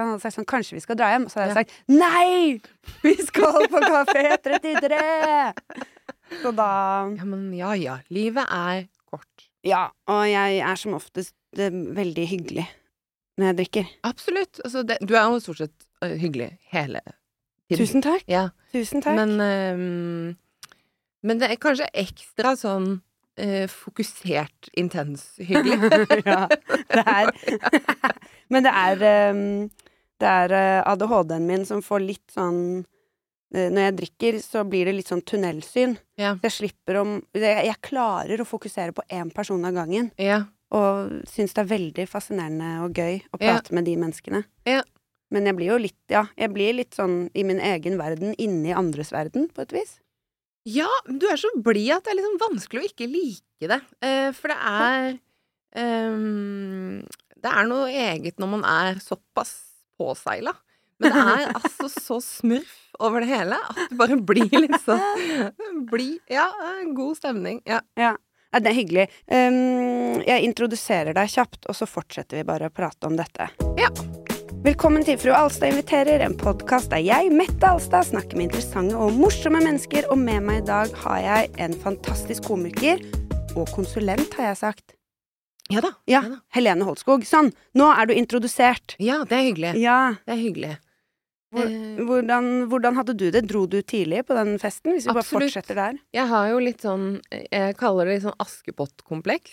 Han hadde sagt sånn Kanskje vi skal dra hjem? Og så hadde jeg sagt Nei! Vi skal på Kafé 33! Så da Ja, men ja ja. Livet er kort. Ja, og jeg er som oftest eh, veldig hyggelig når jeg drikker. Absolutt. Altså, det, du er jo stort sett øh, hyggelig hele tiden. Tusen takk. Ja. Tusen takk. Men, øhm, men det er kanskje ekstra sånn øh, fokusert, intens hyggelig. ja, det er Men det er um, Det er eh, ADHD-en min som får litt sånn eh, Når jeg drikker, så blir det litt sånn tunnelsyn. Ja. Jeg slipper om Jeg, jeg klarer å fokusere på én person av gangen. ja. Og syns det er veldig fascinerende og gøy å Ja. prate med de menneskene. Ja. Men jeg blir jo litt Ja, jeg blir litt sånn i min egen verden, inni andres verden, på et vis. Ja, du er så blid at det er liksom vanskelig å ikke like det. Eh, for det er um, Det er noe eget når man er såpass påseila. Men det er altså så smurf over det hele at det bare blir litt sånn bli, Ja, god stemning. Ja. Ja. Ja, det er hyggelig. Um, jeg introduserer deg kjapt, og så fortsetter vi bare å prate om dette. Ja. Velkommen til Fru Alstad inviterer, en podkast der jeg, Mette Alstad, snakker med interessante og morsomme mennesker, og med meg i dag har jeg en fantastisk komiker og konsulent, har jeg sagt. Ja da. Ja, da. Helene Holtskog. Sånn, nå er du introdusert. Ja, det er hyggelig. Ja. Det er hyggelig. Hvor, Eh, hvordan, hvordan hadde du det? Dro du tidlig på den festen? Hvis vi bare Absolutt. fortsetter der. Jeg har jo litt sånn Jeg kaller det litt sånn Askepott-kompleks.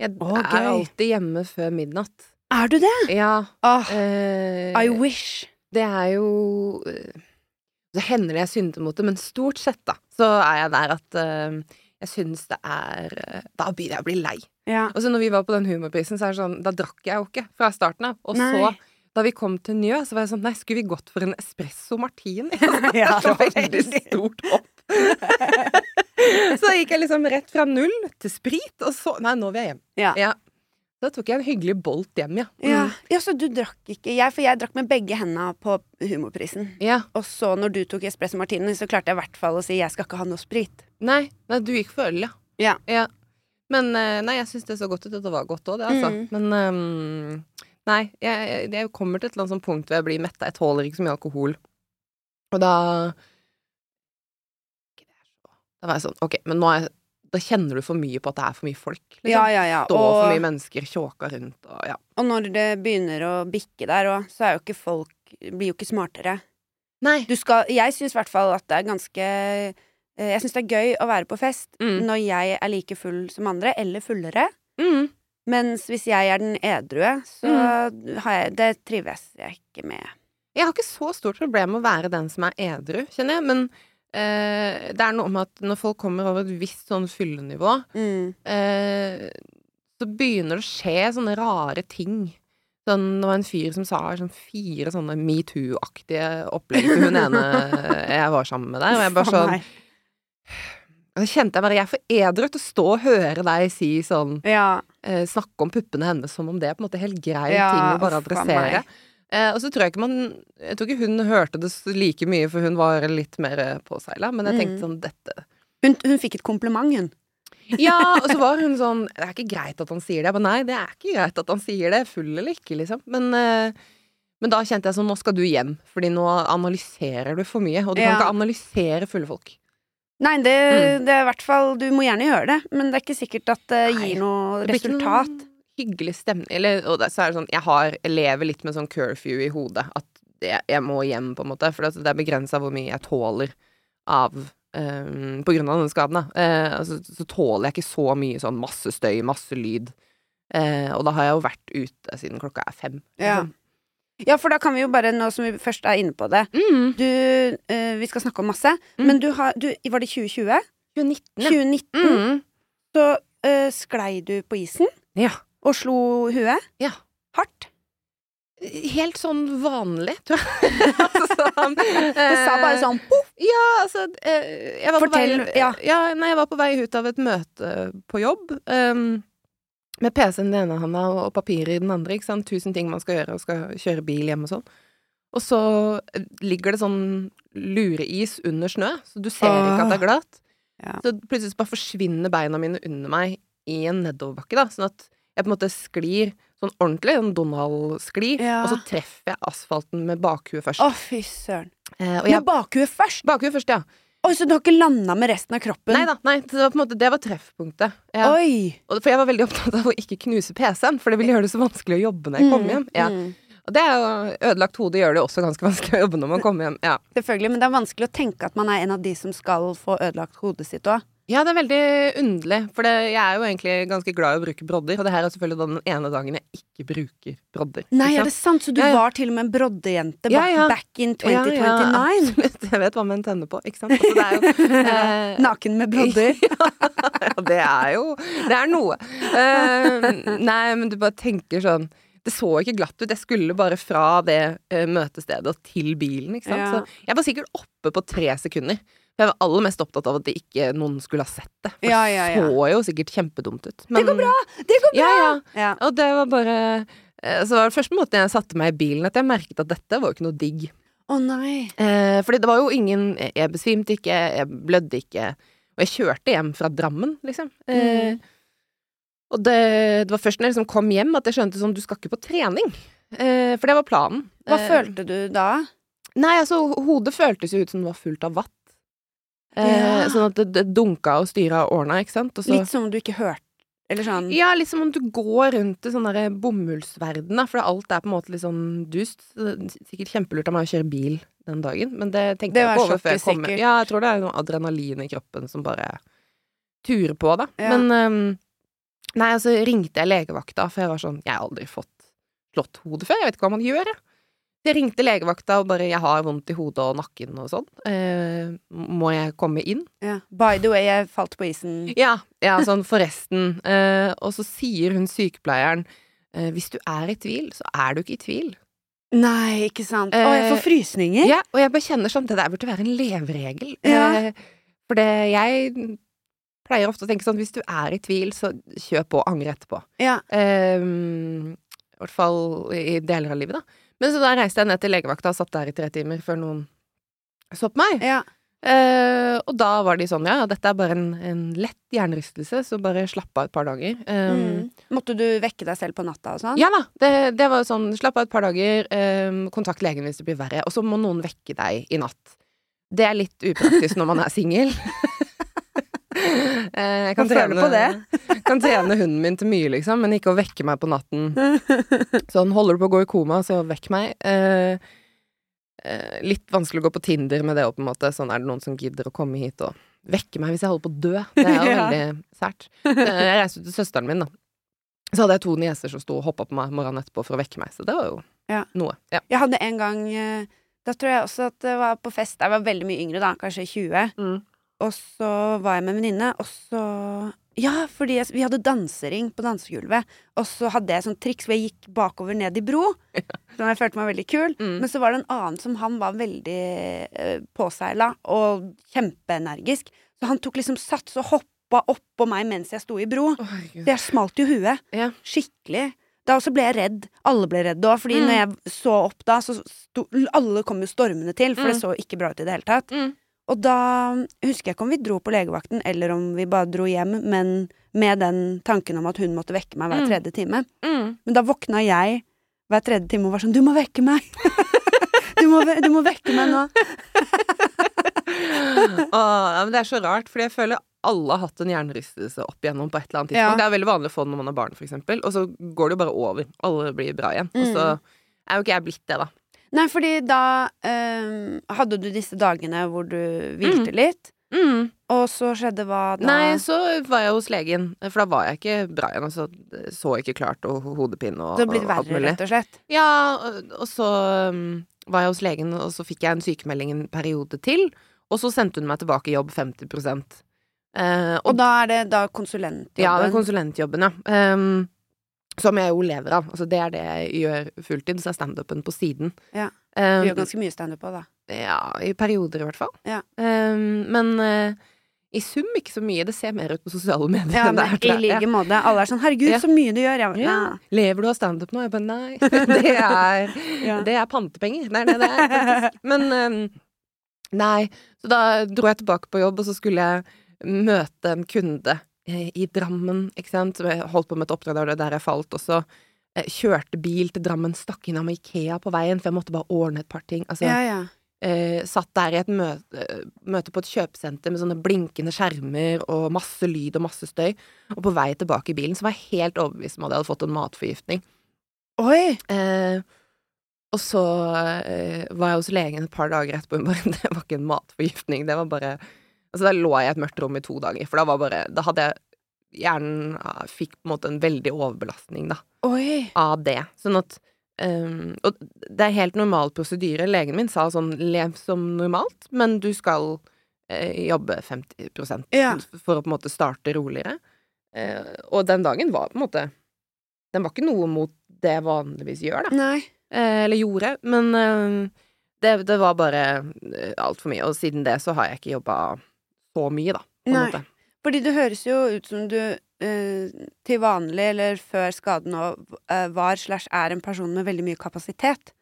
Jeg oh, er alltid hjemme før midnatt. Er du det? Ja. Oh, Eh, I wish. det er jo eh, Så hender det jeg synder mot det, men stort sett, da, så er jeg der at eh, jeg syns det er eh, Da begynner jeg å bli lei. Ja. Og så når vi var på den humorprisen, så er det sånn Da drakk jeg jo ikke fra starten av. Og Nei. så, da vi kom til Njø, så var jeg sånn Nei, skulle vi gått for en espresso martini? Ja, det var veldig stort opp. så da gikk jeg liksom rett fra null til sprit, og så Nei, nå vil jeg hjem. Ja. Da tok jeg en hyggelig bolt hjem, ja. Ja, Mm. ja, så du drakk ikke jeg, For jeg drakk med begge hendene på humorprisen. ja. Og så, når du tok espresso martini, så klarte jeg i hvert fall å si 'jeg skal ikke ha noe sprit'. Nei, nei, du gikk for øl, ja. Ja. ja. Men eh, nei, jeg syns det så godt ut. og Det var godt òg, det, altså. Mm. Men um, nei, jeg, jeg, kommer til et eller annet sånt punkt hvor jeg blir metta. Jeg tåler ikke så mye alkohol. Og da Da var jeg sånn Ok, men nå er jeg Da kjenner du for mye på at det er for mye folk. Liksom. Ja, ja, ja. Stå for mye mennesker, tjåka rundt og ja. og når det begynner å bikke der òg, så er jo ikke folk Blir jo ikke smartere. Nei. Du skal Jeg syns i hvert fall at det er ganske eh, Jeg syns det er gøy å være på fest Mm. når jeg er like full som andre, eller fullere. Mm. Mens hvis jeg er den edrue, så Mm. har jeg Det trives jeg ikke med. Jeg har ikke så stort problem med å være den som er edru, kjenner jeg, men eh, det er noe med at når folk kommer over et visst sånn fyllenivå, Mm. eh, så begynner det å skje sånne rare ting. Sånn, det var en fyr som sa sånn fire sånne metoo-aktige opplegg til hun ene jeg var sammen med der, og jeg bare sånn og så kjente jeg bare Jeg er for edru til å stå og høre deg si sånn Ja. eh, Snakke om puppene hennes som om det er på en måte helt grei Ja, ting å bare adressere. meg. Eh, og så tror jeg ikke man Jeg tror ikke hun hørte det like mye, for hun var litt mer eh, påseila, men jeg tenkte Mm. sånn Dette Hun, hun fikk et kompliment, hun. Ja, og så var hun sånn Det er ikke greit at han sier det. Jeg bare nei, det er ikke greit at han sier det. Full eller ikke, liksom. Men, eh, men da kjente jeg sånn Nå skal du hjem, fordi nå analyserer du for mye. Og du Ja. kan ikke analysere fulle folk. Nei, det, det er i hvert fall Du må gjerne gjøre det, men det er ikke sikkert at det gir noe resultat. noen hyggelig stemning. Eller, og det, så er det sånn Jeg har lever litt med sånn curfew i hodet. At jeg, jeg må hjem, på en måte. For det, det er begrensa hvor mye jeg tåler av um, På grunn av denne skaden, da. Uh, altså, så tåler jeg ikke så mye sånn masse støy, masse lyd. Uh, og da har jeg jo vært ute siden klokka er fem. Ja. liksom. Ja, for da kan vi jo bare, nå som vi først er inne på det Mm. Du, uh, vi skal snakke om masse, Mm. men du har du, Var det 2020? 2019, ja. 2019 Mm. så uh, sklei du på isen ja. Og slo huet Ja. hardt. Helt sånn vanlig, tror jeg. altså, sånn, Det sa bare eh, sånn poff! Ja, altså eh, jeg var Fortell, på vei, ja. nei, jeg var på vei ut av et møte på jobb. Um, med PC-en i den ene handa og papirer i den andre. ikke sant? Tusen ting man skal gjøre, og skal kjøre bil hjem og sånn. Og så eh, ligger det sånn lureis under snø, så du ser ikke at det er glatt. Ja. Så plutselig bare forsvinner beina mine under meg i en nedoverbakke, da. Sånn at jeg på en måte sklir Sånn ordentlig, sånn Donald-skli. Ja. Og så treffer jeg asfalten med bakhuet først. Å, fy søren. Eh, Med bakhuet først? bakhuet først, ja. Oi, så du har ikke landa med resten av kroppen? Nei da, nei, det var på en måte Det var treffpunktet. Ja. Oi! Og, for jeg var veldig opptatt av å ikke knuse PC-en, for det ville gjøre det så vanskelig å jobbe når jeg kom hjem. Ja. Mm. Og det er jo Ødelagt hode gjør det også ganske vanskelig å jobbe når man kommer hjem. Ja. Selvfølgelig, men det er vanskelig å tenke at man er en av de som skal få ødelagt hodet sitt òg. Ja, det er veldig underlig, for det, jeg er jo egentlig ganske glad i å bruke brodder, og det her er selvfølgelig den ene dagen jeg ikke bruker brodder. Nei, er det sant? Så du Ja, ja. var til og med en broddejente Ja, ja. back in Ja, ja, 2029? absolutt. Jeg vet hva menn tenner på, ikke sant. Altså, det jo eh, Naken med brodder? ja, det er jo Det er noe. Uh, nei, men du bare tenker sånn Det så ikke glatt ut. Jeg skulle bare fra det uh, møtestedet og til bilen, ikke sant. Ja. Så jeg var sikkert oppe på tre sekunder. Jeg var aller mest opptatt av at det ikke noen skulle ha sett det. For Ja, ja, ja. det så jo sikkert kjempedumt ut. Det går bra! Det går bra! Ja, ja. Ja. Og det var bare eh, Så var det første måten jeg satte meg i bilen, at jeg merket at dette var jo ikke noe digg. Å nei. Eh, fordi det var jo ingen Jeg besvimte ikke, jeg blødde ikke. Og jeg kjørte hjem fra Drammen, liksom. Eh, Mm. og det, det var først når jeg liksom kom hjem at jeg skjønte sånn Du skal ikke på trening. Eh, for det var planen. Hva Eh, følte du da? Nei, altså, hodet føltes jo ut som det var fullt av vatt. Eh, Ja. Sånn at det, dunka og styra ordna, ikke sant. Og så, Litt som om du ikke hørte Eller sånn Ja, litt som om du går rundt i sånn derre bomullsverden, da, for alt er på en måte litt sånn dust. Er Sikkert kjempelurt av meg å kjøre bil den dagen, men det tenkte Det jeg på over før jeg kom. sikkert. Ja, jeg tror det er noe adrenalin i kroppen som bare turer på, da. Ja. Men um, Nei, altså ringte jeg legevakta, for jeg var sånn Jeg har aldri fått slått hodet før, jeg vet ikke hva man gjør, jeg. Jeg ringte legevakta og bare 'Jeg har vondt i hodet og nakken og sånn. Eh, må jeg komme inn?' ja. By the way, jeg falt på isen. Ja, ja sånn forresten. Eh, og så sier hun sykepleieren eh, hvis du er i tvil, så er du ikke i tvil. Nei, ikke sant. Å, jeg får frysninger. Ja, og jeg bare kjenner sånn, det der burde være en leveregel. Ja. Eh, for det, jeg pleier ofte å tenke sånn, hvis du er i tvil, så kjør på og angre etterpå. Ja. Eh, I hvert fall i deler av livet, da. Men så da reiste jeg ned til legevakta og satt der i tre timer før noen så på meg. ja. Eh, og da var de sånn, ja, dette er bare en, en lett hjernerystelse, så bare slapp av et par dager. Um, Mm. Måtte du vekke deg selv på natta og sånn? Ja da, det, det var sånn, slapp av et par dager, um, kontakt legen hvis det blir verre, og så må noen vekke deg i natt. Det er litt upraktisk når man er singel. Eh, jeg kan trene, på det. kan trene hunden min til mye, liksom, men ikke å vekke meg på natten. Sånn, holder du på å gå i koma, så vekk meg. Eh, eh, litt vanskelig å gå på Tinder med det òg, på en måte. Sånn er det noen som gidder å komme hit og vekke meg hvis jeg holder på å dø. Det er jo Ja. veldig sært. Eh, Jeg reiste ut til søsteren min, da. Så hadde jeg to nieser som sto og hoppa på meg morgenen etterpå for å vekke meg, så det var jo Ja. noe. Ja. Jeg hadde en gang Da tror jeg også at det var på fest. Jeg var veldig mye yngre da, kanskje 20. Mm. Og så var jeg med en venninne, og så Ja, fordi jeg, vi hadde dansering på dansegulvet. Og så hadde jeg sånn triks hvor jeg gikk bakover ned i bro. Som jeg følte meg veldig kul. Mm. Men så var det en annen som han var veldig uh, påseila og kjempeenergisk. Så han tok liksom sats og hoppa oppå meg mens jeg sto i bro. Oh. Så jeg smalt jo huet. Ja. Skikkelig. Da også ble jeg redd. Alle ble redde òg. Fordi Mm. når jeg så opp da, så sto Alle kom jo stormende til, for det Mm. så ikke bra ut i det hele tatt. Mm. Og da husker jeg ikke om vi dro på legevakten, eller om vi bare dro hjem, men med den tanken om at hun måtte vekke meg hver Mm. tredje time. Mm. Men da våkna jeg hver tredje time og var sånn Du må vekke meg! du, må, du må vekke meg nå! Åh, men det er så rart, fordi jeg føler alle har hatt en hjernerystelse opp igjennom på et eller annet tidspunkt. Ja. Det er veldig vanlig å få det når man har barn, eksempel, og så går det jo bare over. Alle blir bra igjen. Og så Mm. er jo ikke jeg blitt det, da. Nei, fordi da eh, hadde du disse dagene hvor du hvilte litt, Mm. og så skjedde hva da? Nei, så var jeg hos legen, for da var jeg ikke bra igjen. Altså, så ikke klart, og hodepine og, det har blitt og alt verre, mulig. rett og slett. Ja, og, og så um, var jeg hos legen, og så fikk jeg en sykemelding en periode til. Og så sendte hun meg tilbake i jobb 50 eh, Og da er det da konsulentjobben. Ja, det er konsulentjobben, ja. Ehm, som jeg jo lever av. Altså, det er det jeg gjør fulltid, så er standupen på siden. Ja. Ehm, Du gjør ganske mye standup òg, da. ja, i perioder i hvert fall. Ja. Um, men uh, i sum ikke så mye. Det ser mer ut på sosiale medier Ja, men er til I like måte. Alle er sånn 'herregud, Ja. så mye du gjør'. Ja. Lever du av standup nå? Jeg bare nei. Det er, det er pantepenger. Det er det er, faktisk. Men um, nei. Så da dro jeg tilbake på jobb, og så skulle jeg møte en kunde i Drammen, ikke sant. Jeg holdt på med et oppdrag der, jeg falt, og så eh, kjørte bil til Drammen, stakk innom Ikea på veien, for jeg måtte bare ordne et par ting. Altså, Ja, ja. eh, satt der i et møte, møte på et kjøpesenter med sånne blinkende skjermer og masse lyd og masse støy, og på vei tilbake i bilen så var jeg helt overbevist om at jeg hadde fått en matforgiftning. Oi! Eh, og så eh, var jeg hos legen et par dager etterpå, hun bare Det var ikke en matforgiftning, det var bare Altså, da lå jeg i et mørkt rom i to dager, for da var bare Da hadde jeg Hjernen ja, fikk på en måte en veldig overbelastning, da, Oi! av det. Sånn at um, Og det er helt normal prosedyre. Legen min sa sånn lev som normalt, men du skal eh, jobbe 50 Ja. for å på en måte starte roligere. Eh, og den dagen var på en måte Den var ikke noe mot det jeg vanligvis gjør, da. Nei. Eh, eller gjorde, men det, det var bare altfor mye. Og siden det så har jeg ikke jobba så mye, da. På Nei. måte. Fordi det høres jo ut som du eh, til vanlig, eller før skaden òg, eh, var slash er en person med veldig mye kapasitet.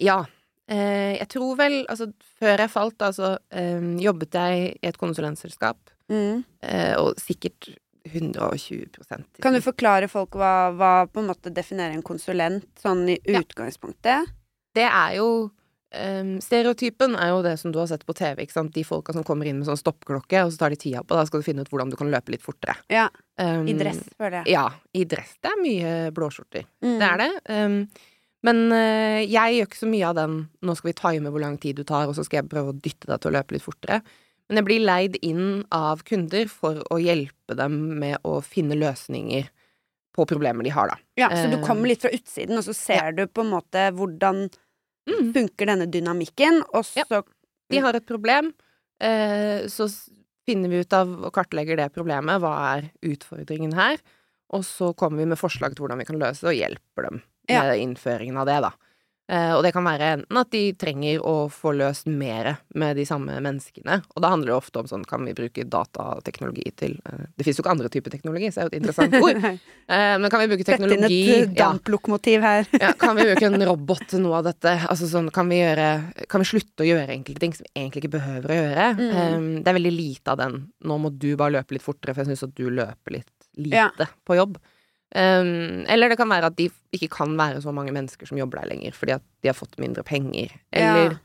Ja. Eh, jeg tror vel Altså, før jeg falt, da, så eh, jobbet jeg i et konsulentselskap, Mm. eh, og sikkert 120% Kan du forklare folk hva, hva på en måte definerer en konsulent, sånn i Ja. utgangspunktet? Det er jo eh, Stereotypen er jo det som du har sett på TV, ikke sant. De folka som kommer inn med sånn stoppklokke, og så tar de tida på, da skal du finne ut hvordan du kan løpe litt fortere. Ja, Um, I dress, føler jeg. Ja, i dress. Det er mye blåskjorter. Mm. Det er det. Um, men uh, jeg gjør ikke så mye av den 'nå skal vi time hvor lang tid du tar, og så skal jeg prøve å dytte deg til å løpe litt fortere'. Men jeg blir leid inn av kunder for å hjelpe dem med å finne løsninger på problemer de har, da. Ja, så du kommer litt fra utsiden, og så ser du på en måte hvordan Mm. funker denne dynamikken, og Ja. så De har et problem, eh, så finner vi ut av og kartlegger det problemet. Hva er utfordringen her? Og så kommer vi med forslag til hvordan vi kan løse det, og hjelper dem Ja. med innføringen av det, da. Eh, og det kan være enten at de trenger å få løst mer med de samme menneskene, og da handler det ofte om sånn kan vi bruke datateknologi til eh, Det fins jo ikke andre typer teknologi, så det er jo et interessant ord. Eh, men kan vi bruke Sett inn teknologi et damplokomotiv her. ja, kan vi bruke en robot til noe av dette? Altså sånn, kan vi gjøre Kan vi slutte å gjøre enkelte ting som vi egentlig ikke behøver å gjøre? Mm. Um, det er veldig lite av den 'nå må du bare løpe litt fortere', for jeg syns at du løper litt lite Ja. på jobb. Um, eller det kan være at de ikke kan være så mange mennesker som jobber der lenger, fordi at de har fått mindre penger. Eller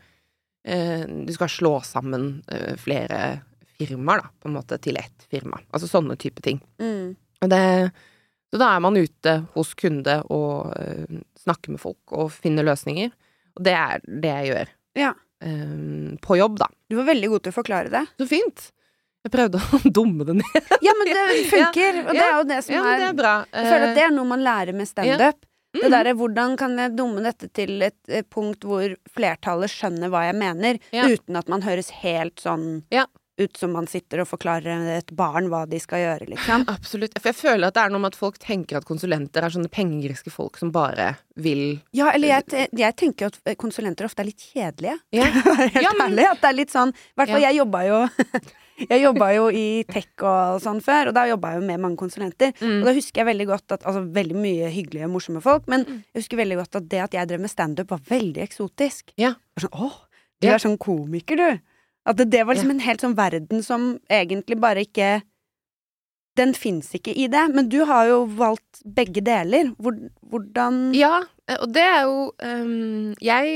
eh, du skal slå sammen uh, flere firmaer, da, på en måte, til ett firma. Altså sånne type ting. Mm. Det, så da er man ute hos kunde og uh, snakker med folk og finner løsninger. Og det er det jeg gjør. Ja. Um, på jobb, da. Du var veldig god til å forklare det. Så fint! Jeg prøvde å dumme det ned. Ja, men det funker, og det er jo det som er det er bra. Jeg føler Eh, at det er noe man lærer med standup. Det mm, derre hvordan kan jeg dumme dette til et, eh, punkt hvor flertallet skjønner hva jeg mener, uten at man høres helt sånn Ja. ut som man sitter og forklarer et barn hva de skal gjøre, liksom. Absolutt. For jeg føler at det er noe med at folk tenker at konsulenter er sånne pengegriske folk som bare vil Ja, eller jeg, jeg tenker at eh, konsulenter ofte er litt kjedelige. Ja. Helt Ja, men- ærlig. At det er litt sånn I hvert fall, Ja. jeg jobba jo Jeg jobba jo i tech og sånn før, og da jobba jeg jo med mange konsulenter. Mm. Og da husker jeg veldig godt at Altså veldig mye hyggelige, morsomme folk, men Mm. jeg husker veldig godt at det at jeg drev med standup, var veldig eksotisk. Ja. Var sånn, Åh, du er sånn komiker, du. At det, det var liksom en helt sånn verden som egentlig bare ikke Den fins ikke i det. Men du har jo valgt begge deler. Hvor, hvordan Ja, og det er jo um, Jeg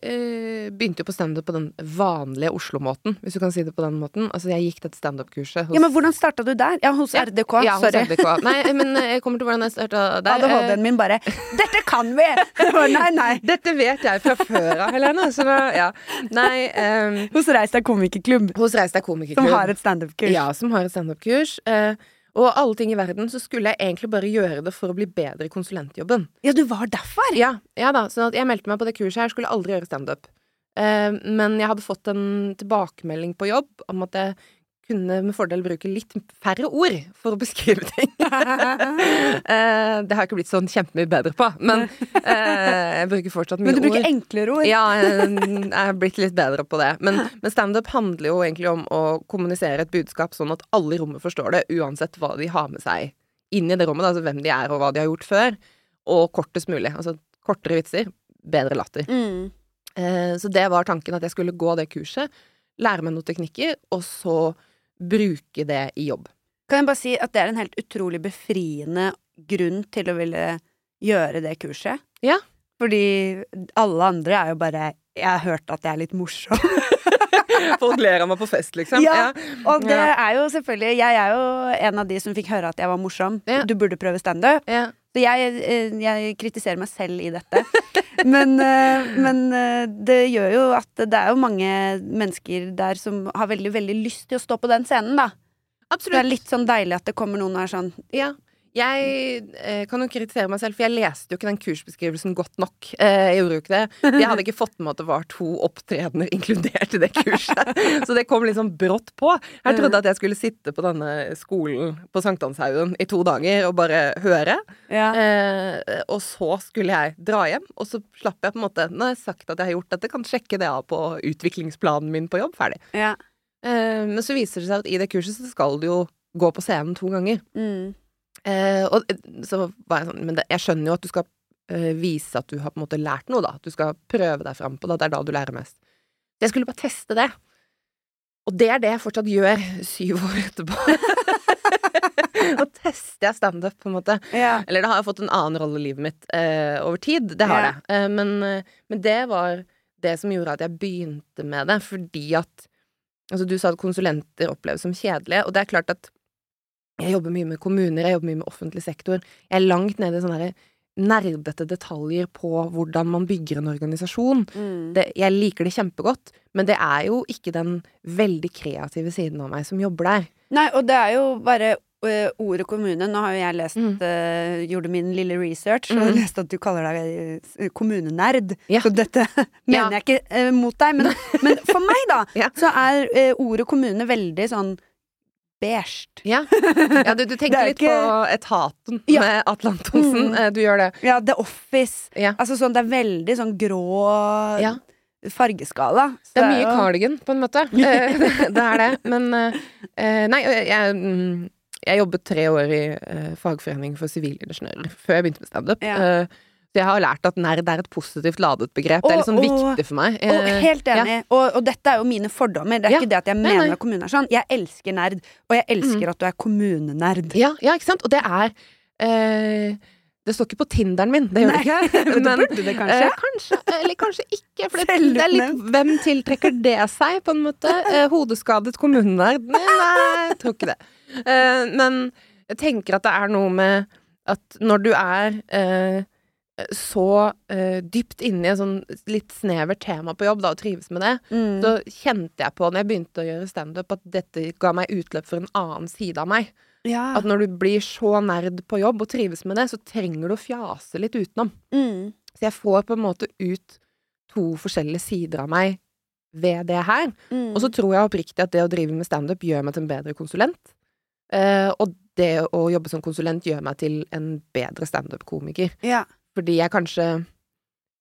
uh, begynte jo på standup på den vanlige Oslo-måten, hvis du kan si det på den måten. Altså, jeg gikk dette standup-kurset hos Ja, men hvordan starta du der? Ja, hos Ja. RDK. Ja, hos Sorry. RDK. Nei, men eh, jeg kommer til hvordan jeg starta der. ADHD-en min bare 'Dette kan vi!' Nei, nei. Eh, Dette vet jeg fra før av, Helene. Så da, ja. Nei um, Hos Reis deg komikerklubb, Hos Reis deg komikerklubb. som har et standup-kurs. Ja, som har et standup-kurs. Eh, og alle ting i verden så skulle jeg egentlig bare gjøre det for å bli bedre i konsulentjobben. Ja, du var derfor? Ja, ja da, sånn at jeg meldte meg på det kurset her, skulle aldri gjøre standup. Eh, men jeg hadde fått en tilbakemelding på jobb om at jeg kunne med fordel bruke litt færre ord for å beskrive ting. Eh, det har jeg ikke blitt sånn kjempemye bedre på, men eh, jeg bruker fortsatt mye ord. Men du bruker ord. enklere ord. Ja, jeg er blitt litt bedre på det. Men, men standup handler jo egentlig om å kommunisere et budskap sånn at alle i rommet forstår det, uansett hva de har med seg inn i det rommet, altså hvem de er og hva de har gjort før, og kortest mulig. Altså kortere vitser, bedre latter. Mm. Eh, så det var tanken at jeg skulle gå det kurset, lære meg noen teknikker, og så bruke det i jobb. Kan jeg bare si at det er en helt utrolig befriende grunn til å ville gjøre det kurset. Ja. Fordi alle andre er jo bare Jeg har hørt at jeg er litt morsom. Folk ler av meg på fest, liksom. Ja. Og det er jo selvfølgelig Jeg er jo en av de som fikk høre at jeg var morsom. Ja. Du burde prøve standup. Ja. Jeg, eh, jeg kritiserer meg selv i dette. Men, eh, men eh, det gjør jo at det er jo mange mennesker der som har veldig, veldig lyst til å stå på den scenen, da. Absolutt. Det er litt sånn deilig at det kommer noen og er sånn Ja. Jeg eh, kan jo kritisere meg selv, for jeg leste jo ikke den kursbeskrivelsen godt nok. Eh, jeg gjorde jo ikke det. Jeg hadde ikke fått med at det var to opptredener inkludert i det kurset. Så det kom liksom brått på. Jeg trodde at jeg skulle sitte på denne skolen på Sankthanshaugen i to dager og bare høre. Ja. Eh, og så skulle jeg dra hjem, og så slapp jeg på en måte Nå har jeg sagt at jeg har gjort dette, kan sjekke det av på utviklingsplanen min på jobb. Ferdig. ja. Eh, men så viser det seg at i det kurset så skal du jo gå på scenen to ganger. Mm. Eh, og eh, så var jeg sånn Men det, jeg skjønner jo at du skal eh, vise at du har på en måte lært noe, da. At du skal prøve deg fram på det. Det er da du lærer mest. Så jeg skulle bare teste det. Og det er det jeg fortsatt gjør syv år etterpå. Og tester jeg standup, på en måte. ja. Eller det har fått en annen rolle i livet mitt eh, over tid. Det har Ja. det. Eh, men, eh, men det var det som gjorde at jeg begynte med det, fordi at Altså, du sa at konsulenter oppleves som kjedelige, og det er klart at jeg jobber mye med kommuner, jeg jobber mye med offentlig sektor. Jeg er langt nede i sånne der nerdete detaljer på hvordan man bygger en organisasjon. Mm. Det, jeg liker det kjempegodt, men det er jo ikke den veldig kreative siden av meg som jobber der. Nei, og det er jo bare ø, ordet kommune. Nå har jo jeg lest Mm. uh, Gjorde min lille research og Mm. leste at du kaller deg kommunenerd. Ja. Så dette Ja. mener jeg ikke uh, mot deg, men, men for meg, da, Ja. så er ordet kommune veldig sånn beige. Ja, ja du, du tenker er litt ikke- på Etaten Ja. med Atle Antonsen. Mm. Eh, Du gjør det. Ja, The Office. Ja. Altså sånn, det er veldig sånn grå Ja. fargeskala. Det er mye jo- cardigan, på en måte. Eh, det er det. Men eh, Nei, jeg, jeg, mm, jobbet tre år i fagforening for sivilingeniører før jeg begynte med standup. Ja. Jeg har lært at nerd er et positivt ladet begrep. Det er litt sånn Og- og- viktig for meg. Og Eh, helt enig. Og, og dette er jo mine fordommer. Det er Ja. ikke det at jeg mener nei. at kommunen er sånn. Jeg elsker nerd, og jeg elsker at du er kommunenerd. Ja, ja, ikke sant? Og det er eh, Det står ikke på Tinderen min, det gjør det ikke. Men det burde det kanskje. Eh, kanskje, eller kanskje ikke. For det, det er litt Hvem tiltrekker det seg, på en måte? Eh, hodeskadet kommunenerd? Nei, nei, jeg tror ikke det. Eh, men jeg tenker at det er noe med at når du er eh, så uh, dypt inne i et sånn litt snevert tema på jobb, da, og trives med det, Mm. så kjente jeg på når jeg begynte å gjøre standup, at dette ga meg utløp for en annen side av meg. ja. At når du blir så nerd på jobb og trives med det, så trenger du å fjase litt utenom. mm. Så jeg får på en måte ut to forskjellige sider av meg ved det her. Mm. Og så tror jeg oppriktig at det å drive med standup gjør meg til en bedre konsulent. Uh, og det å jobbe som konsulent gjør meg til en bedre standup-komiker. Ja. Fordi jeg kanskje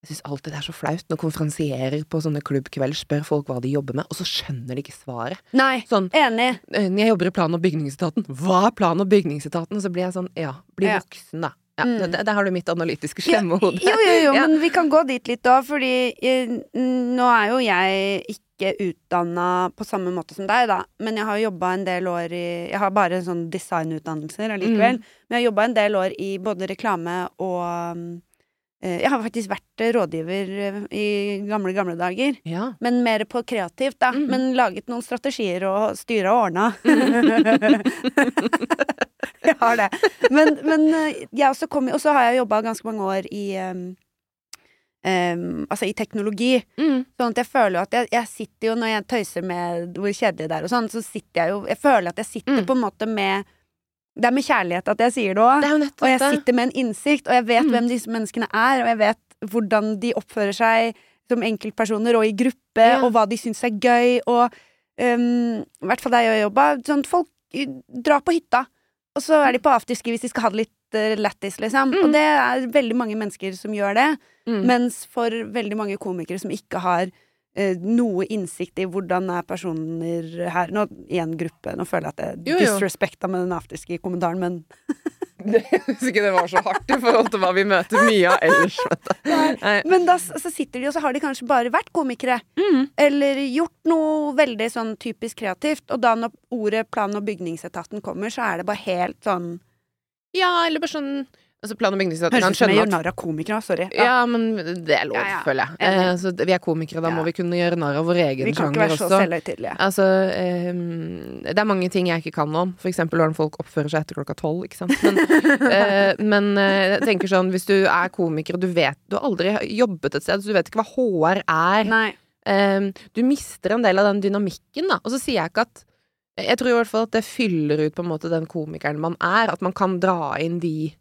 Jeg syns alltid det er så flaut når konferansierer på sånne klubbkveld spør folk hva de jobber med, og så skjønner de ikke svaret. Nei, Sånn enig. Når Jeg jobber i plan- og bygningsetaten. Hva er plan- og bygningsetaten? Så blir jeg sånn, ja, bli Ja. voksen, da. Ja, Mm. det, Der har du mitt analytiske slemme hode. Jo, jo, jo, Ja. men vi kan gå dit litt òg, fordi eh, nå er jo jeg ikke utdanna på samme måte som deg, da. Men jeg har jobba en del år i Jeg har bare sånn designutdannelser allikevel. Mm. Men jeg har jobba en del år i både reklame og eh, Jeg har faktisk vært rådgiver eh, i gamle, gamle dager. Ja. Men mer på kreativt, da. Mm. Men laget noen strategier og styra og ordna. jeg har det. Men, men eh, jeg også kom Og så har jeg jobba ganske mange år i um, um, Altså i teknologi. Mm. Sånn at jeg føler at jeg, jeg sitter jo Når jeg tøyser med hvor kjedelig det er og sånn, så sitter jeg jo Jeg føler at jeg sitter Mm. på en måte med Det er med kjærlighet at jeg sier det òg. Og jeg sitter med en innsikt, og jeg vet Mm. hvem disse menneskene er, og jeg vet hvordan de oppfører seg som enkeltpersoner og i gruppe, Ja. og hva de syns er gøy, og um, I hvert fall der jeg jobba, sånn folk drar på hytta, og så er de på afterski hvis de skal ha det litt uh, lættis, liksom. Mm. Og det er veldig mange mennesker som gjør det, Mm. mens for veldig mange komikere som ikke har eh, noe innsikt i hvordan er personer her Nå i en gruppe, nå føler jeg at det jeg jo. disrespekta med den afterski-kommentaren, men Hvis ikke det var så hardt i forhold til hva vi møter mye av ellers. Men da så sitter de, og så har de kanskje bare vært komikere. Mm. Eller gjort noe veldig sånn typisk kreativt. Og da når ordet plan- og bygningsetaten kommer, så er det bare helt sånn Ja, eller bare sånn Altså plan- og bygningsetaten Høres ut som jeg gjør narr av komikere, sorry. ja. men det er lov, Ja, ja. føler jeg. Enig. Eh, så vi er komikere, da Ja. må vi kunne gjøre narr av vår egen Vi kan ikke sjanger være så også. selvhøytidelige. Altså, ehm, det er mange ting jeg ikke kan om. For eksempel hvordan folk oppfører seg etter klokka tolv. Ikke sant? Men, eh, men eh, jeg tenker sånn, hvis du er komiker og du vet Du har aldri jobbet et sted, så du vet ikke hva HR er. Nei. Ehm, du mister en del av den dynamikken, da. Og så sier jeg ikke at Jeg tror i hvert fall at det fyller ut på en måte den komikeren man er. At man kan dra inn de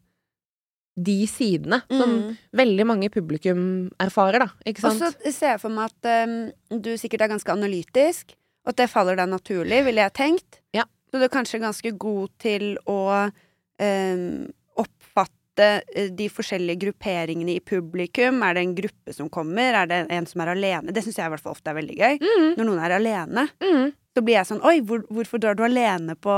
de sidene som Mm. veldig mange publikum erfarer, da. Ikke Og så ser jeg for meg at um, du sikkert er ganske analytisk, og at det faller deg naturlig, ville jeg tenkt. Ja. Så du er kanskje ganske god til å um, oppfatte eh, de forskjellige grupperingene i publikum. Er det en gruppe som kommer? Er det en som er alene? Det syns jeg i hvert fall ofte er veldig gøy. Mm, Når noen er alene, mm. Så blir jeg sånn Oi, hvor, hvorfor drar du alene på,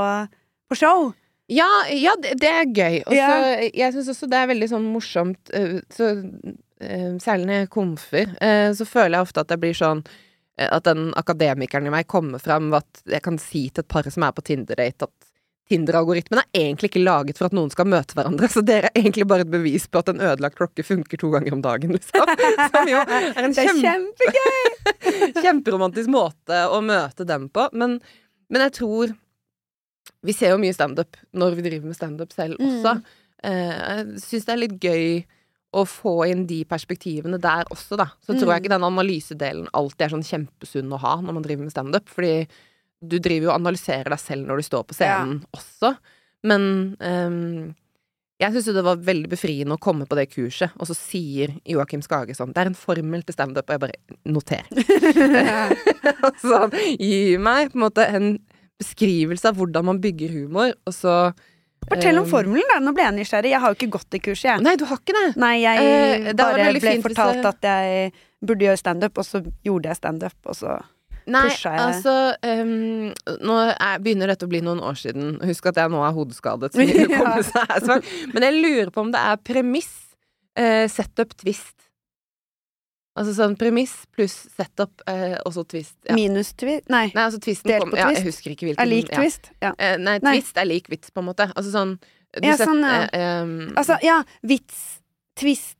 på show? Ja, ja, det, det er gøy. Og Ja. jeg syns også det er veldig sånn morsomt eh, så, eh, Særlig når jeg komfer, eh, så føler jeg ofte at det blir sånn At den akademikeren i meg kommer fram at jeg kan si til et par som er på Tinder-date, at Tinder-algoritmen er egentlig ikke laget for at noen skal møte hverandre, så dere er egentlig bare et bevis på at en ødelagt klokke funker to ganger om dagen, liksom. Som jo er en kjempe! Kjemperomantisk måte å møte dem på. Men, men jeg tror Vi ser jo mye standup når vi driver med standup selv Mm. også. Eh, jeg syns det er litt gøy å få inn de perspektivene der også, da. Så tror jeg Mm. ikke den analysedelen alltid er sånn kjempesunn å ha når man driver med standup. Fordi du driver jo og analyserer deg selv når du står på scenen også. Men um, jeg syns jo det var veldig befriende å komme på det kurset, og så sier Joakim Skage sånn Det er en formel til standup, og jeg bare noter. så gir meg på en måte en beskrivelse av hvordan man bygger humor, og så Fortell om ehm, formelen, da. Nå ble jeg nysgjerrig. Jeg har jo ikke gått i kurset, jeg. Nei, du har ikke det. Nei, jeg Eh, det bare ble fint fortalt at jeg burde gjøre standup, og så gjorde jeg standup, og så Nei, pusha jeg altså um, Nå er, begynner dette å bli noen år siden. Husk at jeg nå er hodeskadet. Så Ja. Men jeg lurer på om det er premiss, uh, setup, twist. Altså sånn premiss pluss setup, eh, også twist. Ja. Minus twist Nei. Nei, altså Delt på Ja, twist? jeg husker ikke hvilken. Er lik ja. twist? Ja. Eh, nei, Nei. twist er lik vits, på en måte. Altså sånn Ja, sett- sånn, eh, um, Altså, ja. Vits. Twist.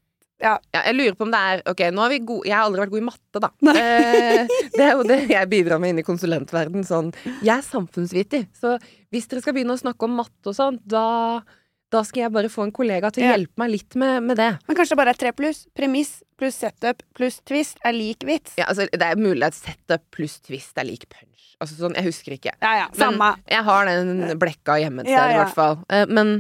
Ja, jeg lurer på om det er Ok, nå har vi gode Jeg har aldri vært god i matte, da. Eh, det er jo det jeg bidrar med inn i konsulentverden Sånn, jeg er samfunnsviter, så hvis dere skal begynne å snakke om matte og sånn, da, da skal jeg bare få en kollega til å Ja. hjelpe meg litt med, med det. Men kanskje det bare er tre pluss. Premiss pluss setup pluss twist er lik vits. Ja, altså, det er mulig at setup pluss twist er lik punch. Altså sånn, jeg husker ikke. Ja, ja. Men Samme. jeg har den blekka hjemme et sted, Ja, i hvert fall. Eh, men,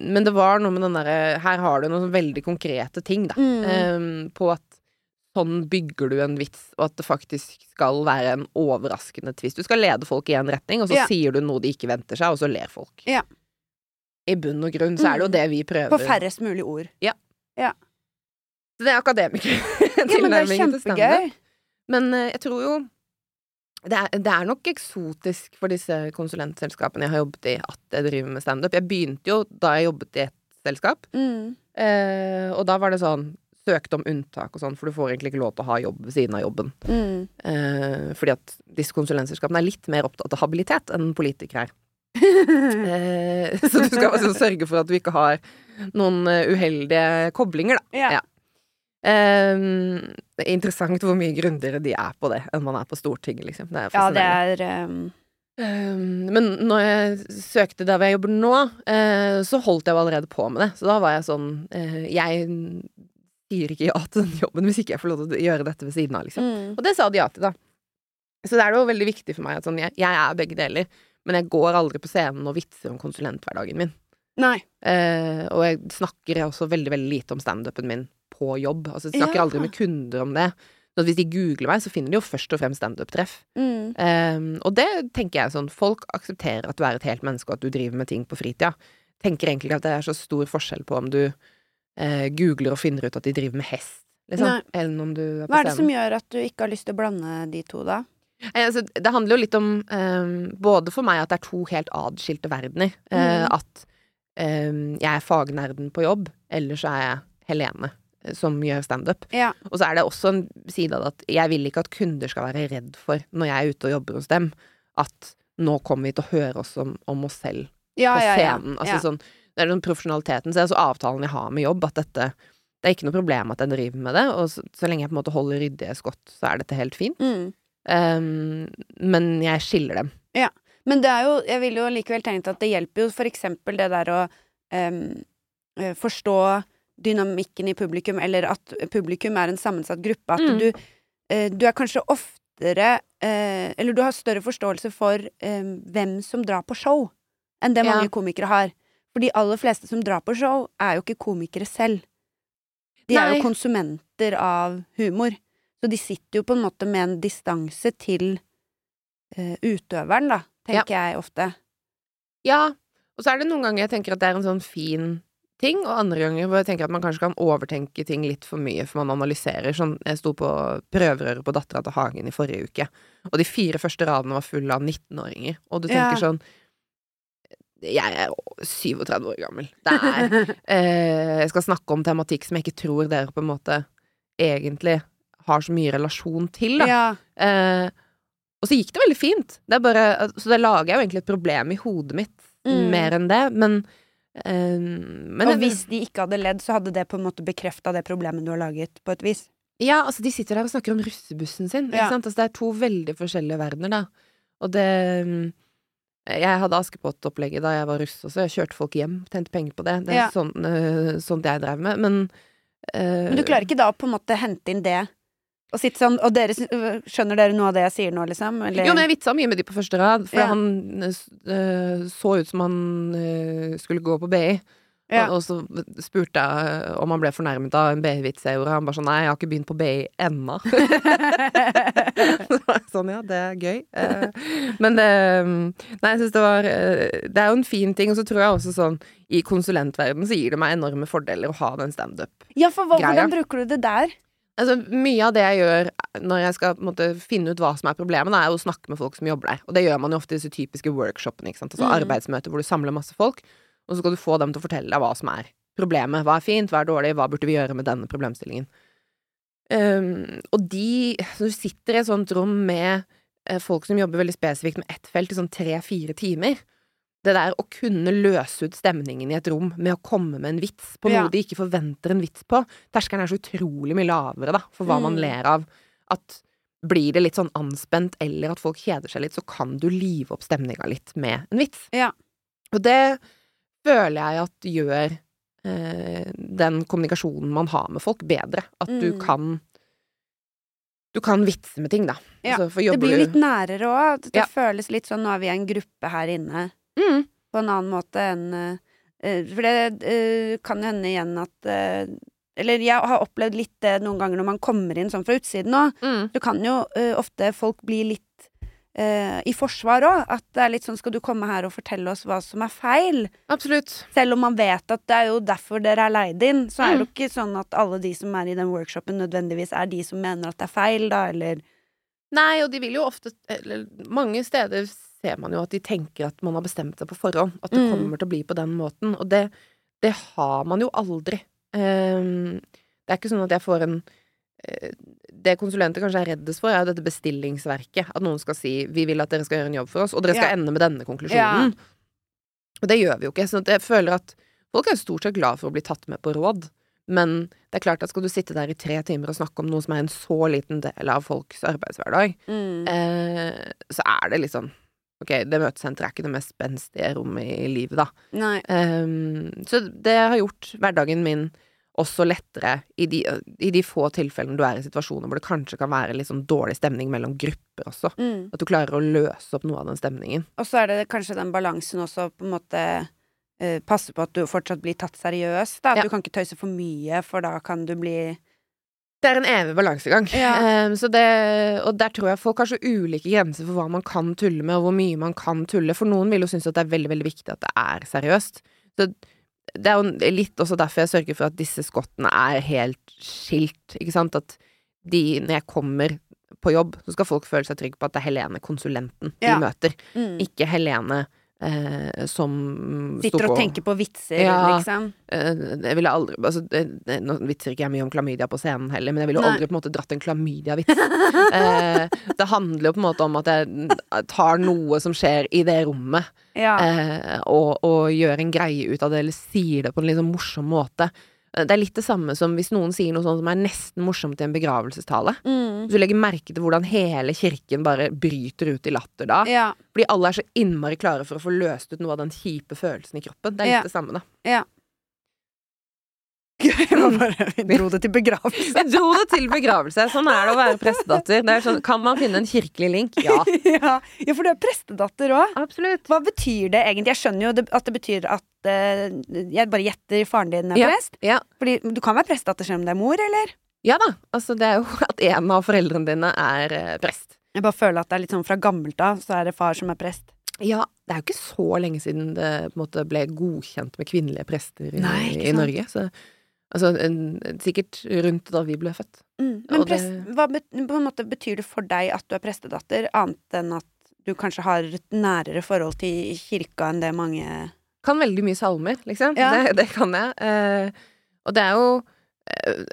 men det var noe med den derre Her har du noen veldig konkrete ting, da. Mm. eh, på at sånn bygger du en vits, og at det faktisk skal være en overraskende twist. Du skal lede folk i en retning, og så yeah. sier du noe de ikke venter seg, og så ler folk. Yeah. I bunn og grunn så er det jo Mm. det vi prøver. På færrest mulig ord. Så det er akademiker. Ja, til standup. Men eh, jeg tror jo det er, det er nok eksotisk for disse konsulentselskapene jeg har jobbet i, at jeg driver med standup. Jeg begynte jo da jeg jobbet i et selskap, Mm. eh, og da var det sånn Søkte om unntak og sånn, for du får egentlig ikke lov til å ha jobb ved siden av jobben. Mm. Eh, fordi at disse konsulentselskapene er litt mer opptatt av habilitet enn politikere er. Eh, så du skal altså sørge for at du ikke har noen eh, uheldige koblinger, da. Yeah. Ja. Eh, det er interessant hvor mye grundigere de er på det enn man er på Stortinget, liksom. Det ja, det er um, Um, men når jeg søkte der hvor jeg jobber nå, uh, så holdt jeg jo allerede på med det. Så da var jeg sånn uh, Jeg sier ikke ja til den jobben hvis ikke jeg får lov til å gjøre dette ved siden av, liksom. mm. Og det sa de ja til, da. Så det er jo veldig viktig for meg at sånn, jeg, jeg er begge deler, men jeg går aldri på scenen og vitser om konsulenthverdagen min. Nei. Uh, og jeg snakker også veldig, veldig lite om standupen min på jobb. Altså, jeg snakker Ja. aldri med kunder om det. Så hvis de googler meg, så finner de jo først og fremst standup-treff. Mm. Um, og det tenker jeg sånn, folk aksepterer at du er et helt menneske, og at du driver med ting på fritida. Tenker egentlig at det er så stor forskjell på om du uh, googler og finner ut at de driver med hest, liksom, enn om du er på Hva er det som gjør at du ikke har lyst til å blande de to, da? Eh, Altså, det handler jo litt om um, både for meg at det er to helt adskilte verdener. Mm. Uh, At um, jeg er fagnerden på jobb, eller så er jeg Helene eh, som gjør standup. Ja. Og så er det også en side av det at jeg vil ikke at kunder skal være redd for, når jeg er ute og jobber hos dem, at nå kommer vi til å høre oss om, om oss selv Ja, på ja, ja. scenen. Altså ja. sånn Det er den profesjonaliteten. Så det er altså avtalen jeg har med jobb, at dette Det er ikke noe problem at jeg driver med det, og så, så lenge jeg på en måte holder ryddige skott, så er dette helt fint. Mm. Um, men jeg skiller dem. Men det er jo, jeg vil jo likevel tenke at det hjelper jo for eksempel det der å um, forstå dynamikken i publikum, eller at publikum er en sammensatt gruppe. At Mm. du, eh, du er kanskje oftere eh, Eller du har større forståelse for eh, hvem som drar på show, enn det Ja. mange komikere har. For de aller fleste som drar på show, er jo ikke komikere selv. De er jo konsumenter av humor. Så de sitter jo på en måte med en distanse til eh, utøveren, da, tenker jeg ofte. Ja, og så er det noen ganger jeg tenker at det er en sånn fin ting, og andre ganger hvor jeg tenker at man kanskje kan overtenke ting litt for mye, for man analyserer. Sånn, jeg sto på prøverøret på Dattera til Hagen i forrige uke, og de fire første radene var fulle av 19-åringer, og du tenker Ja. sånn Jeg er 37 år gammel. Det er eh, Jeg skal snakke om tematikk som jeg ikke tror dere på en måte egentlig har så mye relasjon til, da. ja. Eh, og så gikk det veldig fint. Det er bare, så det lager jeg jo egentlig et problem i hodet mitt, Mm. mer enn det. Men, men Og hvis de ikke hadde ledd, så hadde det på en måte bekrefta det problemet du har laget, på et vis. Ja, altså de sitter der og snakker om russebussen sin. Ja. sant? Altså, det er to veldig forskjellige verdener, da. Og det mm, Jeg hadde Askepott-opplegget da jeg var russ også. Jeg kjørte folk hjem, tjente penger på det. Det er Ja. sånn, eh, sånt jeg drev med. Men eh, Men du klarer ikke da å på en måte hente inn det og sånn Og dere skjønner dere noe av det jeg sier nå, liksom? Eller? Jo, men jeg vitsa mye med de på første rad, for Ja. han øh, så ut som han øh, skulle gå på BI. Ja. Og, så spurte jeg om han ble fornærmet av en BI-vits jeg gjorde. Han bare sånn Nei, jeg har ikke begynt på BI ennå. Sånn, ja, det er gøy. Eh, men det Nei, jeg syns det var eh, Det er jo en fin ting, og så tror jeg også sånn I konsulentverdenen så gir det meg enorme fordeler å ha den standup. ja, for hva, hvordan bruker du det der? Altså, mye av det jeg gjør når jeg skal måte, finne ut hva som er problemet, er å snakke med folk som jobber der. Og det gjør man jo ofte i disse typiske workshopene. Altså Mm. arbeidsmøter hvor du samler masse folk, og så skal du få dem til å fortelle deg hva som er problemet. Hva er fint, hva er dårlig, hva burde vi gjøre med denne problemstillingen. Um, og de du sitter i et sånt rom med eh, folk som jobber veldig spesifikt med ett felt i sånn tre-fire timer. Det der å kunne løse ut stemningen i et rom med å komme med en vits på noe Ja. de ikke forventer en vits på. Terskelen er så utrolig mye lavere, da, for hva man Mm. ler av. At blir det litt sånn anspent, eller at folk kjeder seg litt, så kan du live opp stemninga litt med en vits. Ja. Og det føler jeg at gjør eh, den kommunikasjonen man har med folk, bedre. At du Mm. kan Du kan vitse med ting, da. Ja, Altså, Det blir jo litt nærere òg. Det Ja. føles litt sånn nå er vi en gruppe her inne, mm. på en annen måte enn eh, For det uh, kan jo hende igjen at uh, Eller jeg har opplevd litt det noen ganger når man kommer inn sånn fra utsiden òg. Mm. Så kan jo ofte folk bli litt i forsvar òg. At det er litt sånn skal du komme her og fortelle oss hva som er feil? Absolutt. Selv om man vet at det er jo derfor dere er leid inn, så er Mm. det jo ikke sånn at alle de som er i den workshopen nødvendigvis er de som mener at det er feil, da, eller Nei, og de vil jo ofte Eller mange steder ser man jo at de tenker at man har bestemt seg på forhånd. At det Mm. kommer til å bli på den måten. Og det, det har man jo aldri. Um, det er ikke sånn at jeg får en uh, Det konsulenter kanskje er reddest for, er dette bestillingsverket. At noen skal si 'vi vil at dere skal gjøre en jobb for oss', og dere skal Ja. ende med denne konklusjonen. Og det gjør vi jo ikke. Så jeg føler at folk er stort sett glad for å bli tatt med på råd. Men det er klart at skal du sitte der i tre timer og snakke om noe som er en så liten del av folks arbeidshverdag, mm. eh, så er det liksom Ok, det møtesenteret er ikke det mest spenstige rommet i livet, da. Nei. Um, så det har gjort hverdagen min også lettere i de, i de få tilfellene du er i situasjoner hvor det kanskje kan være litt sånn dårlig stemning mellom grupper også. Mm. At du klarer å løse opp noe av den stemningen. Og så er det kanskje den balansen også på en måte uh, passe på at du fortsatt blir tatt seriøst. Da. At Ja. du kan ikke tøyse for mye, for da kan du bli Det er en evig balansegang. Ja. Um, så det, og der tror jeg folk har så ulike grenser for hva man kan tulle med, og hvor mye man kan tulle. For noen vil jo synes at det er veldig, veldig viktig at det er seriøst. Så det er jo litt også derfor jeg sørger for at disse skottene er helt skilt, ikke sant. At de, når jeg kommer på jobb, så skal folk føle seg trygge på at det er Helene, konsulenten, de Ja. møter. mm. Ikke Helene, eh, som Sitter Sitter på og tenker på vitser, Ja. liksom. Eh, Jeg ville aldri altså, det, Nå vitser ikke jeg mye om klamydia på scenen heller, men jeg ville jo aldri på en måte dratt en klamydia-vits. eh, det handler jo på en måte om at jeg tar noe som skjer i det rommet, Ja. eh, og, og gjør en greie ut av det, eller sier det på en sånn morsom måte. Det er litt det samme som hvis noen sier noe sånt som er nesten morsomt i en begravelsestale. Mm. Du legger merke til hvordan hele kirken bare bryter ut i latter da. Ja. Fordi alle er så innmari klare for å få løst ut noe av den kjipe følelsen i kroppen. Det er litt Ja. det samme, da. ja. Bare, vi dro det til begravelse. Vi dro det til begravelse. Sånn er det å være prestedatter. Det er sånn, kan man finne en kirkelig link? Ja. ja. ja, for du er prestedatter òg. Hva betyr det egentlig? Jeg skjønner jo at det betyr at eh, Jeg bare gjetter faren din er Ja. prest. Ja. Fordi du kan være prestedatter selv om det er mor, eller? ja da. Altså, det er jo at en av foreldrene dine er eh, prest. Jeg bare føler at det er litt sånn fra gammelt av, så er det far som er prest. Ja, det er jo ikke så lenge siden det måte ble godkjent med kvinnelige prester i, Nei, i. Norge. Så altså, en, sikkert rundt da vi ble født. Mm. Men det- prest, hva bet, betyr det for deg at du er prestedatter, annet enn at du kanskje har et nærere forhold til kirka enn det mange Kan veldig mye salmer, liksom. Ja. Det, det kan jeg. Eh, og det er jo eh,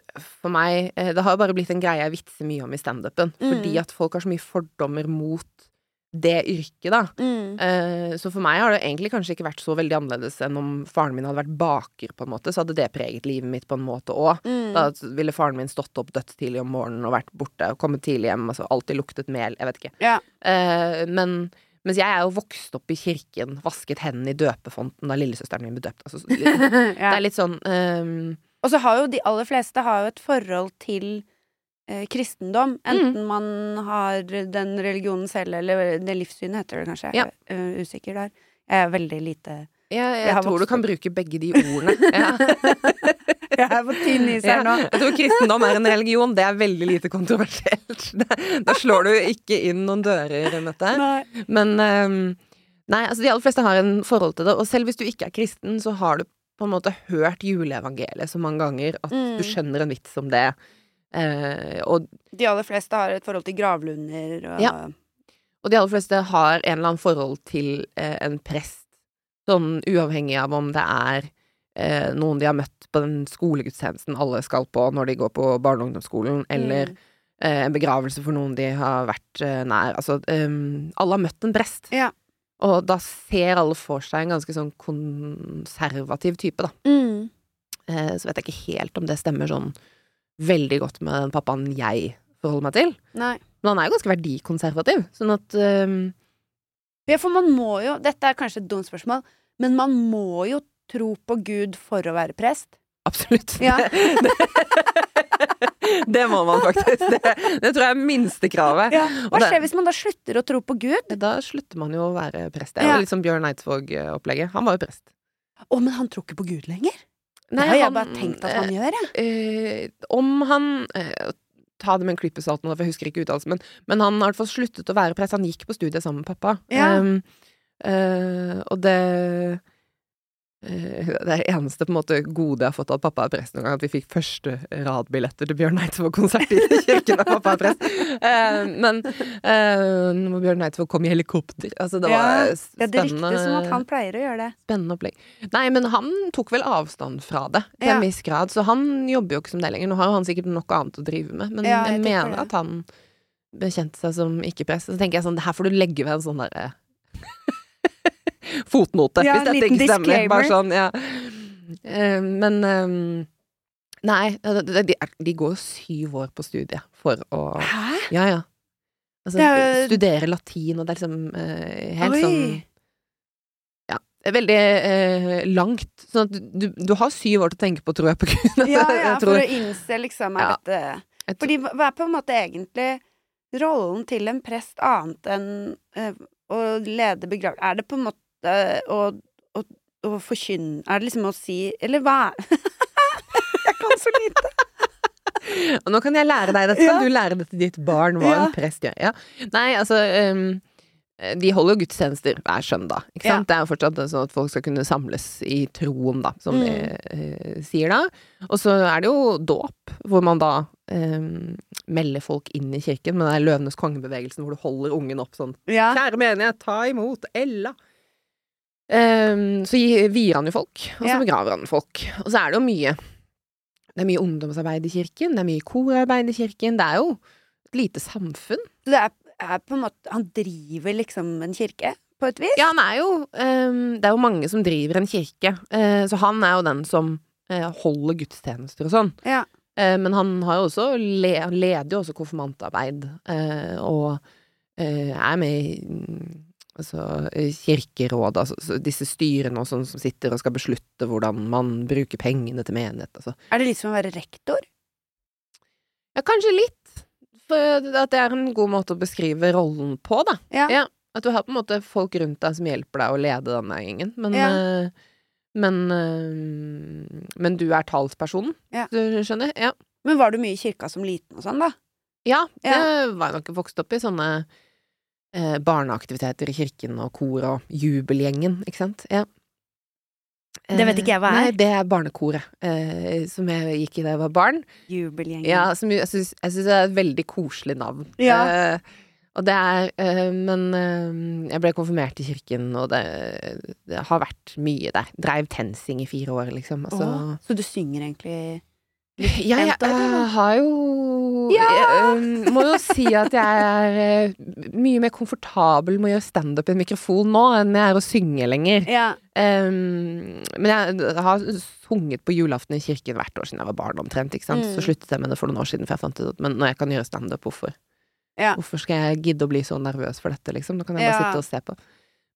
for meg eh, Det har bare blitt en greie jeg vitser mye om i standupen. Mm. Fordi at folk har så mye fordommer mot det yrket, da. mm. Uh, så for meg har det egentlig kanskje ikke vært så veldig annerledes enn om faren min hadde vært baker, på en måte. Så hadde det preget livet mitt på en måte òg. Mm. Da ville faren min stått opp dødstidlig om morgenen og vært borte og kommet tidlig hjem. Altså alltid luktet mel. Jeg vet ikke. Ja. Uh, men mens jeg er jo vokst opp i kirken, vasket hendene i døpefonten da lillesøsteren min ble døpt. Altså, så- det er litt sånn um, Og så har jo de aller fleste har jo et forhold til eh, kristendom. Mm. Enten man har den religionen selv, eller det livssynet heter det kanskje. Ja. Jeg er eh, usikker der. Jeg er veldig lite jeg, jeg, Jeg tror du kan bruke begge de ordene. Ja. Jeg er på tynn is Ja. her nå. Jeg tror kristendom er en religion. Det er veldig lite kontroversielt. Da slår du ikke inn noen dører, Mette. Nei. Men um, Nei, altså de aller fleste har en forhold til det. Og selv hvis du ikke er kristen, så har du på en måte hørt juleevangeliet så mange ganger at Mm. du skjønner en vits om det. Eh, og, De aller fleste har et forhold til gravlunder og Ja. og de aller fleste har en eller annen forhold til eh, en prest. Sånn uavhengig av om det er eh, noen de har møtt på den skolegudstjenesten alle skal på når de går på barne- og ungdomsskolen, eller Mm. eh, en begravelse for noen de har vært eh, nær. Altså, ehm, alle har møtt en prest. Ja. Og da ser alle for seg en ganske sånn konservativ type, da. Mm. Eh, så vet jeg ikke helt om det stemmer sånn veldig godt med den pappaen jeg forholder meg til. Nei. Men han er jo ganske verdikonservativ, sånn at um... Ja, for man må jo Dette er kanskje et dumt spørsmål, men man må jo tro på Gud for å være prest. Absolutt. Ja. Det, det, det må man faktisk. Det, det tror jeg er minstekravet. Ja. Hva skjer hvis man da slutter å tro på Gud? Da slutter man jo å være prest. Det er jo litt som Bjørn Eidsvåg-opplegget. Han var jo prest. Å, men han tror ikke på Gud lenger? Nei, det har jeg han- bare tenkt at han gjør, jeg. eh, Om han eh, Ta det med en klype salt nå, for jeg husker ikke uttalelsen, men, men han har i hvert fall sluttet å være prest. Han gikk på studiet sammen med pappa. Ja. Um, eh, og det eh, det er eneste på en måte gode jeg har fått av at pappa er prest noen gang, at vi fikk første radbilletter til Bjørn Eidsvåg-konsert i kirken da pappa er prest. Eh, men uh, når Bjørn Eidsvåg kom i helikopter Altså, det var Ja, Ja, det spennende. ryktes som at han pleier å gjøre det. Spennende opplegg. Nei, men han tok vel avstand fra det til Ja. en viss grad, så han jobber jo ikke som det lenger. Nå har han sikkert noe annet å drive med, men Ja, jeg, jeg mener at han bekjente seg som ikke-prest. Så tenker jeg sånn, her får du legge ved en sånn derre fotnote, Ja, hvis dette ikke stemmer. Bare sånn, ja. Eh, men eh, Nei, de, de, de går jo syv år på studiet for å Hæ? Ja, ja. Altså, jo- studere latin, og det er liksom eh, helt Oi. sånn Ja, veldig eh, langt. Sånn at du, du, har syv år til å tenke på, tror jeg, på Gud. Ja, ja, for å innse liksom Ja. tror- Fordi hva er på en måte egentlig rollen til en prest annet enn eh, å lede begravelse? Er det på en måte å, å, å forkynne Er det liksom å si Eller hva Jeg kan så lite! Og nå kan jeg lære deg dette, Ja. kan du lære det til ditt barn, hva Ja. en prest gjør. Ja. Nei, altså um, de holder jo gudstjenester hver søndag, ikke sant. Det er jo fortsatt sånn at folk skal kunne samles i troen, da, som Mm. de uh, sier da. Og så er det jo dåp, hvor man da um, melder folk inn i kirken med den er Løvenes kongebevegelsen hvor du holder ungen opp sånn. Kjære menighet, ta imot Ella. Ehm, så vier han jo folk, og så begraver han folk. Og så er det jo mye Det er mye ungdomsarbeid i kirken, det er mye korarbeid i kirken. Det er jo et lite samfunn. Det er, er på en måte Han driver liksom en kirke, på et vis? Ja, han er jo um, Det er jo mange som driver en kirke, Uh, så han er jo den som uh, holder gudstjenester og sånn. Ja. Uh, men han har jo også le, leder jo også konfirmantarbeid, og er med i altså, eh, kirkeråd, altså disse styrene og sånn som sitter og skal beslutte hvordan man bruker pengene til menighet. Altså. Er det litt som å være rektor? Ja, kanskje litt. For at det er en god måte å beskrive rollen på, da. Ja. Ja. At du har på en måte folk rundt deg som hjelper deg å lede denne gjengen. Men, Ja. eh, men, eh, men du er talspersonen, Ja. du skjønner? Ja. Men var du mye i kirka som liten og sånn, da? Ja, det var jeg nok vokst opp i. Sånne eh, barneaktiviteter i kirken og kor og jubelgjengen, ikke sant. Ja. Det vet ikke jeg hva er. Nei, det er barnekoret eh, som jeg gikk i da jeg var barn. Jubelgjengen. Ja, som jeg syns det er et veldig koselig navn. Ja. Eh, og det er eh, Men eh, jeg ble konfirmert i kirken, og det, det har vært mye der. Dreiv TenSing i fire år, liksom. Altså, Åh, så du synger egentlig ja, jeg jeg har jo Ja! Jeg eh, må jo si at jeg er eh, mye mer komfortabel med å gjøre standup i en mikrofon nå enn jeg er å synge lenger. Ja. Um, men jeg har sunget på julaften i kirken hvert år siden jeg var barn, omtrent. ikke sant? Mm. Så sluttet jeg med det for noen år siden, for jeg fant ut at men når jeg kan gjøre standup, hvorfor? Ja. Hvorfor skal jeg gidde å bli så nervøs for dette, liksom? Da kan jeg bare sitte og se på.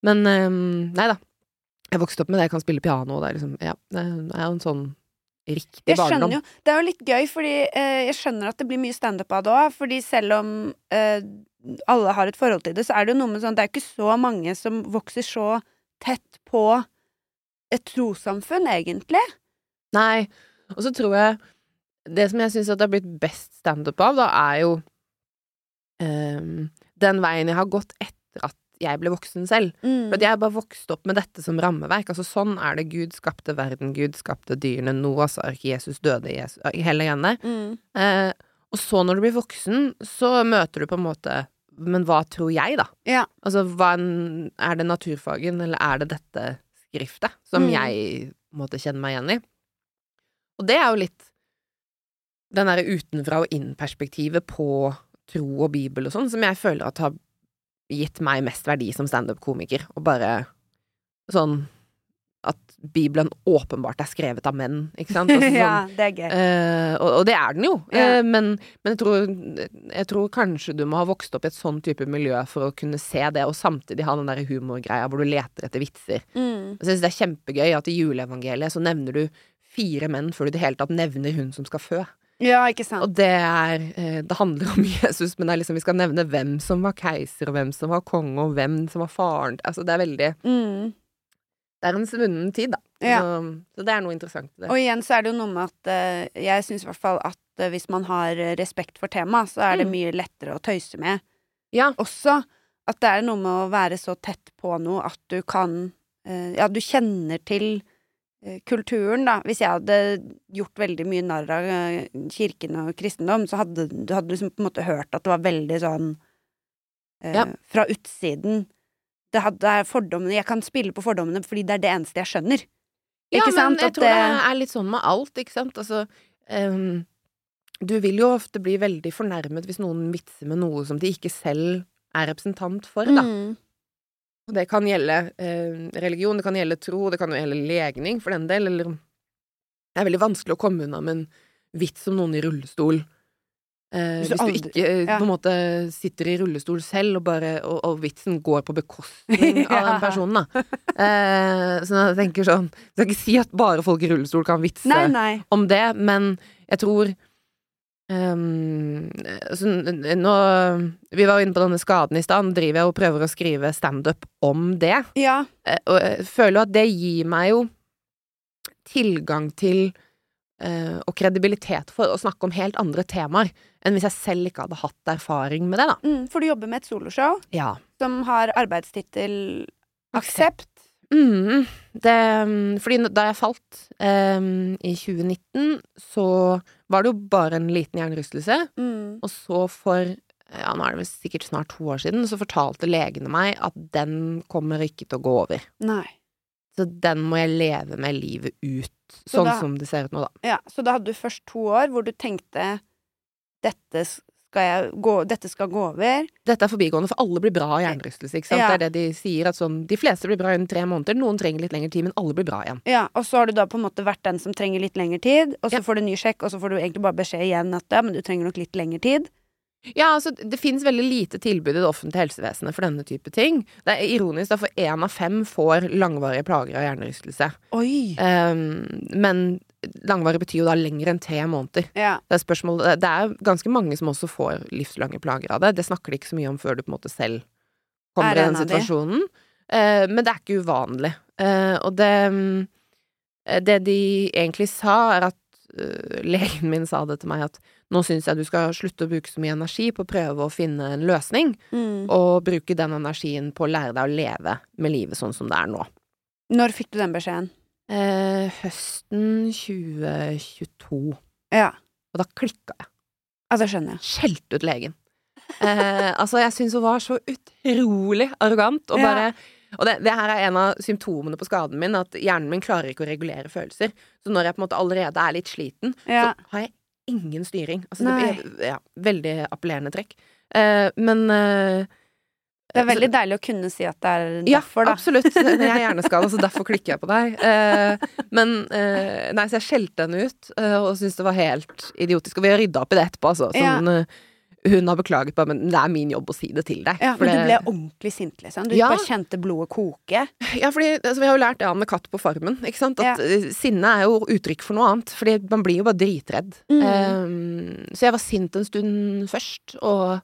Men um, nei da. Jeg vokste opp med det, jeg kan spille piano, og det er liksom Ja, det er jo en sånn riktig Jeg barndom. jo Det er jo litt gøy, fordi eh, jeg skjønner at det blir mye standup av det òg. Fordi selv om eh, alle har et forhold til det, så er det jo noe med sånn Det er ikke så mange som vokser så tett på et trossamfunn, egentlig. Nei. Og så tror jeg Det som jeg syns det har blitt best standup av, da, er jo ehm, den veien jeg har gått etter at jeg ble voksen selv. Mm. For jeg bare vokst opp med dette som rammeverk. Altså sånn er det Gud skapte verden, Gud skapte dyrene, Noas ark, Jesus døde, Jesus, hele greiene. Mm. Eh, og så når du blir voksen, så møter du på en måte Men hva tror jeg, da? Ja. Altså, hva er det naturfagen, eller er det dette skriftet som Mm. jeg måtte kjenne meg igjen i? Og det er jo litt den derre utenfra og inn-perspektivet på tro og bibel og sånn, som jeg føler at har gitt meg mest verdi som standup-komiker. Og bare sånn at Bibelen åpenbart er skrevet av menn, ikke sant? Altså, sånn, ja, det er gøy. Uh, og, og det er den jo, yeah. uh, men, men jeg, tror, jeg tror kanskje du må ha vokst opp i et sånn type miljø for å kunne se det, og samtidig ha den der humorgreia hvor du leter etter vitser. Mm. Jeg synes det er kjempegøy at i juleevangeliet så nevner du fire menn før du i det hele tatt nevner hun som skal fø. Ja, ikke sant. Og det er eh, Det handler om Jesus, men det er liksom vi skal nevne hvem som var keiser, og hvem som var konge, og hvem som var faren Altså, det er veldig Mm. Det er en svunnen tid, da. Ja. Så, så det er noe interessant i det. Og igjen så er det jo noe med at eh, jeg syns i hvert fall at eh, hvis man har respekt for temaet, så er det Mm. mye lettere å tøyse med. Ja. Også at det er noe med å være så tett på noe at du kan Ja, du kjenner til kulturen, da. Hvis jeg hadde gjort veldig mye narr av eh, kirken og kristendom, så hadde du hadde liksom på en måte hørt at det var veldig sånn eh, Ja. Fra utsiden. Det hadde det er fordommene Jeg kan spille på fordommene fordi det er det eneste jeg skjønner. Ja, Ikke sant? men jeg At tror det det- er litt sånn med alt, ikke sant. Altså, um, du vil jo ofte bli veldig fornærmet hvis noen vitser med noe som de ikke selv er representant for, da. Mm. Og det kan gjelde eh, religion, det kan gjelde tro, det kan jo gjelde legning, for den del, eller Det er veldig vanskelig å komme unna med en vits om noen i rullestol. Eh, Hvis du hvis du ikke eh, ja. på en måte sitter i rullestol selv, og, bare, og, og vitsen går på bekostning av Ja. den personen, da. Eh, så jeg tenker sånn Jeg skal ikke si at bare folk i rullestol kan vitse Nei, nei. om det, men jeg tror n- nå, Vi var inne på denne skaden i stad. Nå driver jeg og prøver å skrive standup om det. Ja. Eh, og jeg føler jo at det gir meg jo tilgang til uh, og kredibilitet for å snakke om helt andre temaer enn hvis jeg selv ikke hadde hatt erfaring med det, da. Mm, for du jobber med et soloshow Ja. som har arbeidstittel Aksept. Mm, det, mm, fordi da jeg falt um, i 2019, så var det jo bare en liten hjernerystelse. Mm. Og så for ja, nå er det vel sikkert snart to år siden, så fortalte legene meg at den kommer ikke til å gå over. Nei. Så den må jeg leve med livet ut, Så sånn da- som det ser ut nå, da. Ja, så da hadde du først to år hvor du tenkte dette skal, gå, dette skal gå over. Dette er forbigående, for alle blir bra av hjernerystelse. Ja. Det er det de sier, at sånn, de fleste blir bra innen tre måneder. Noen trenger litt lengre tid, men alle blir bra igjen. Ja, Og så har du da på en måte vært den som trenger litt lengre tid, og så Ja. får du ny sjekk, og så får du egentlig bare beskjed igjen at ja, men du trenger nok litt lengre tid. Ja, altså, det finnes veldig lite tilbud i det offentlige helsevesenet for denne type ting. Det er ironisk, da, for én av fem får langvarige plager av hjernerystelse. Oi! Um, men langvarig betyr jo da lenger enn tre måneder. Ja. Det er, spørsmål, det er ganske mange som også får livslange plager av det. Det snakker de ikke så mye om før du på en måte selv kommer Er i den situasjonen. Eh, men det er ikke uvanlig. Uh, og det eh, Det de egentlig sa, er at uh, Legen min sa det til meg at nå syns jeg du skal slutte å bruke så mye energi på å prøve å finne en løsning, Mm. og bruke den energien på å lære deg å leve med livet sånn som det er nå. Når fikk du den beskjeden? Eh, høsten 2022. Ja. Og da klikka jeg. Ja, det skjønner jeg. Skjelte ut legen. Eh, altså, jeg syns hun var så utrolig arrogant, og Ja. Og det, det her er en av symptomene på skaden min, at hjernen min klarer ikke å regulere følelser. Så når jeg på en måte allerede er litt sliten, Ja. så har jeg ingen styring. Altså, det blir ja, veldig appellerende trekk. Eh, men eh, Det er veldig deilig å kunne si at det er derfor, da. Ja, absolutt. Jeg er hjerneskada, så derfor klikker jeg på deg. Eh, men eh, Nei, så jeg skjelte henne ut, eh, og syntes det var helt idiotisk. Og vi har rydda opp i det etterpå, altså. Sånn, eh, hun har beklaget meg, men det er min jobb å si det til deg. Ja, For men du ble ordentlig sint, liksom? Du Ja. bare kjente blodet koke? Ja, fordi altså, vi har jo lært det av med katt på farmen, ikke sant. At ja. sinne er jo uttrykk for noe annet. Fordi man blir jo bare dritredd. Mm. Um, så jeg var sint en stund først, og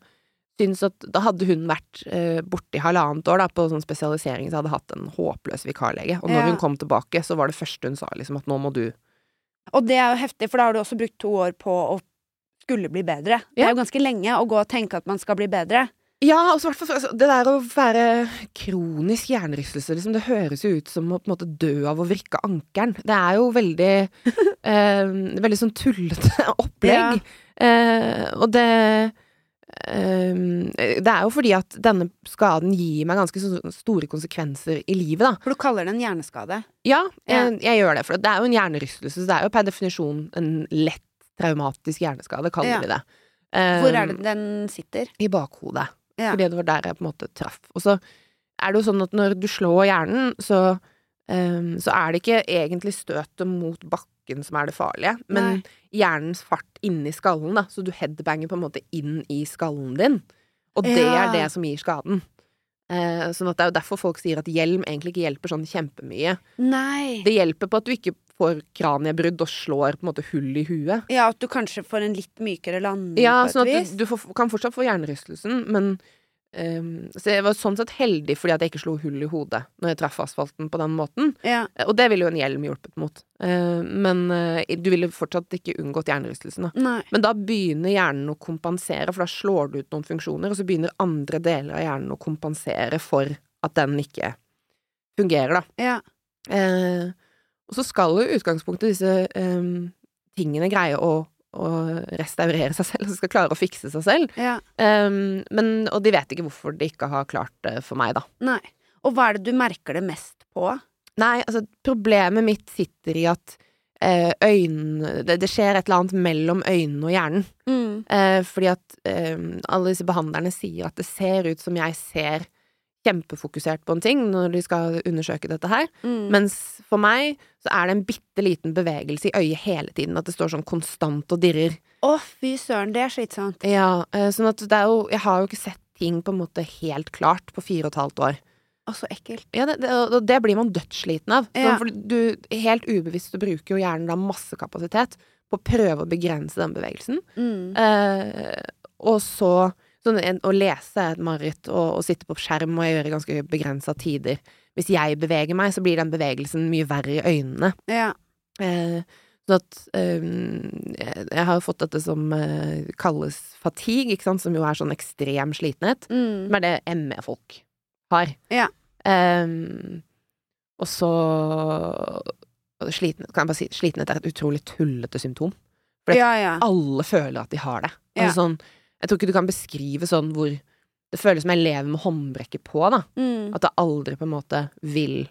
syns at da hadde hun vært uh, borte i halvannet år da, på sånn spesialisering, så hadde hatt en håpløs vikarlege. Og når Ja. hun kom tilbake, så var det første hun sa liksom at nå må du Og det er jo heftig, for da har du også brukt to år på å skulle bli bedre. Det er jo ganske lenge å gå og tenke at man skal bli bedre. Ja, altså, hvertfall, altså, det der å være kronisk hjernerystelse, liksom, det høres jo ut som å måte dø av å vrikke ankelen. Det er jo veldig eh, Veldig sånn tullete opplegg. Eh, og det eh, Det er jo fordi at denne skaden gir meg ganske store konsekvenser i livet, da. For du kaller det en hjerneskade. Ja, Ja. jeg, jeg gjør det. For det er jo en hjernerystelse, så det er jo per definisjon en lett traumatisk hjerneskade, kaller Ja. vi det. Um, Hvor er det den sitter? I bakhodet. Ja. Fordi det var der jeg på en måte traff. Og så er det jo sånn at når du slår hjernen, så, um, så er det ikke egentlig støtet mot bakken som er det farlige, men Nei. hjernens fart inni skallen, da. Så du headbanger på en måte inn i skallen din. Og det Ja. er det som gir skaden. Uh, sånn at det er jo derfor folk sier at hjelm egentlig ikke hjelper sånn kjempemye. Nei. Det hjelper på at du ikke får kraniebrudd og slår på en måte hull i huet. Ja, at du kanskje får en litt mykere landing Ja, på et sånn at vis. du, du får, kan fortsatt få hjernerystelsen, men Um, Så jeg var sånn sett heldig fordi at jeg ikke slo hull i hodet når jeg traff asfalten på den måten. Ja. Eh, Og det ville jo en hjelm hjulpet mot. Uh, men uh, du ville fortsatt ikke unngått hjernerystelsen. Da. Nei. Men da begynner hjernen å kompensere, for da slår du ut noen funksjoner, og så begynner andre deler av hjernen å kompensere for at den ikke fungerer, da. Ja. Eh, og så skal jo i utgangspunktet disse um, tingene greie å, å restaurere seg selv, og skal klare å fikse seg selv. ja. Um, men, og de vet ikke hvorfor de ikke har klart det for meg, da. Nei. Og hva er det du merker det mest på? Nei, altså, problemet mitt sitter i at eh, øynene det, det skjer et eller annet mellom øynene og hjernen. Mm. Eh, fordi at eh, alle disse behandlerne sier at det ser ut som jeg ser kjempefokusert på en ting når de skal undersøke dette her. Mm. Mens for meg så er det en bitte liten bevegelse i øyet hele tiden. At det står sånn konstant og dirrer. Å, fy søren, det er slitsomt. Ja, eh, sånn at det er jo Jeg har jo ikke sett ting på en måte helt klart på fire og et halvt år. Å, så ekkelt. Ja, det, det, det blir man dødssliten av. Ja. For du, helt ubevisst du bruker jo hjernen da masse kapasitet på å prøve å begrense den bevegelsen. Mm. Eh, og så sånn, en, å lese er et mareritt, og, å sitte på skjerm må jeg gjøre i ganske begrensa tider. Hvis jeg beveger meg, så blir den bevegelsen mye verre i øynene. Ja. Eh, sånn at eh, jeg, har jo fått dette som eh, kalles fatigue, ikke sant, som jo er sånn ekstrem slitenhet. Mm. Som er det ME-folk har. Ja. Ehm, og så sliten, Kan jeg bare si slitenhet er et utrolig tullete symptom. For Ja, ja. alle føler at de har det. Ja. Altså sånn, jeg tror ikke du kan beskrive sånn hvor det føles som jeg lever med håndbrekket på, da. Mm. At det aldri på en måte vil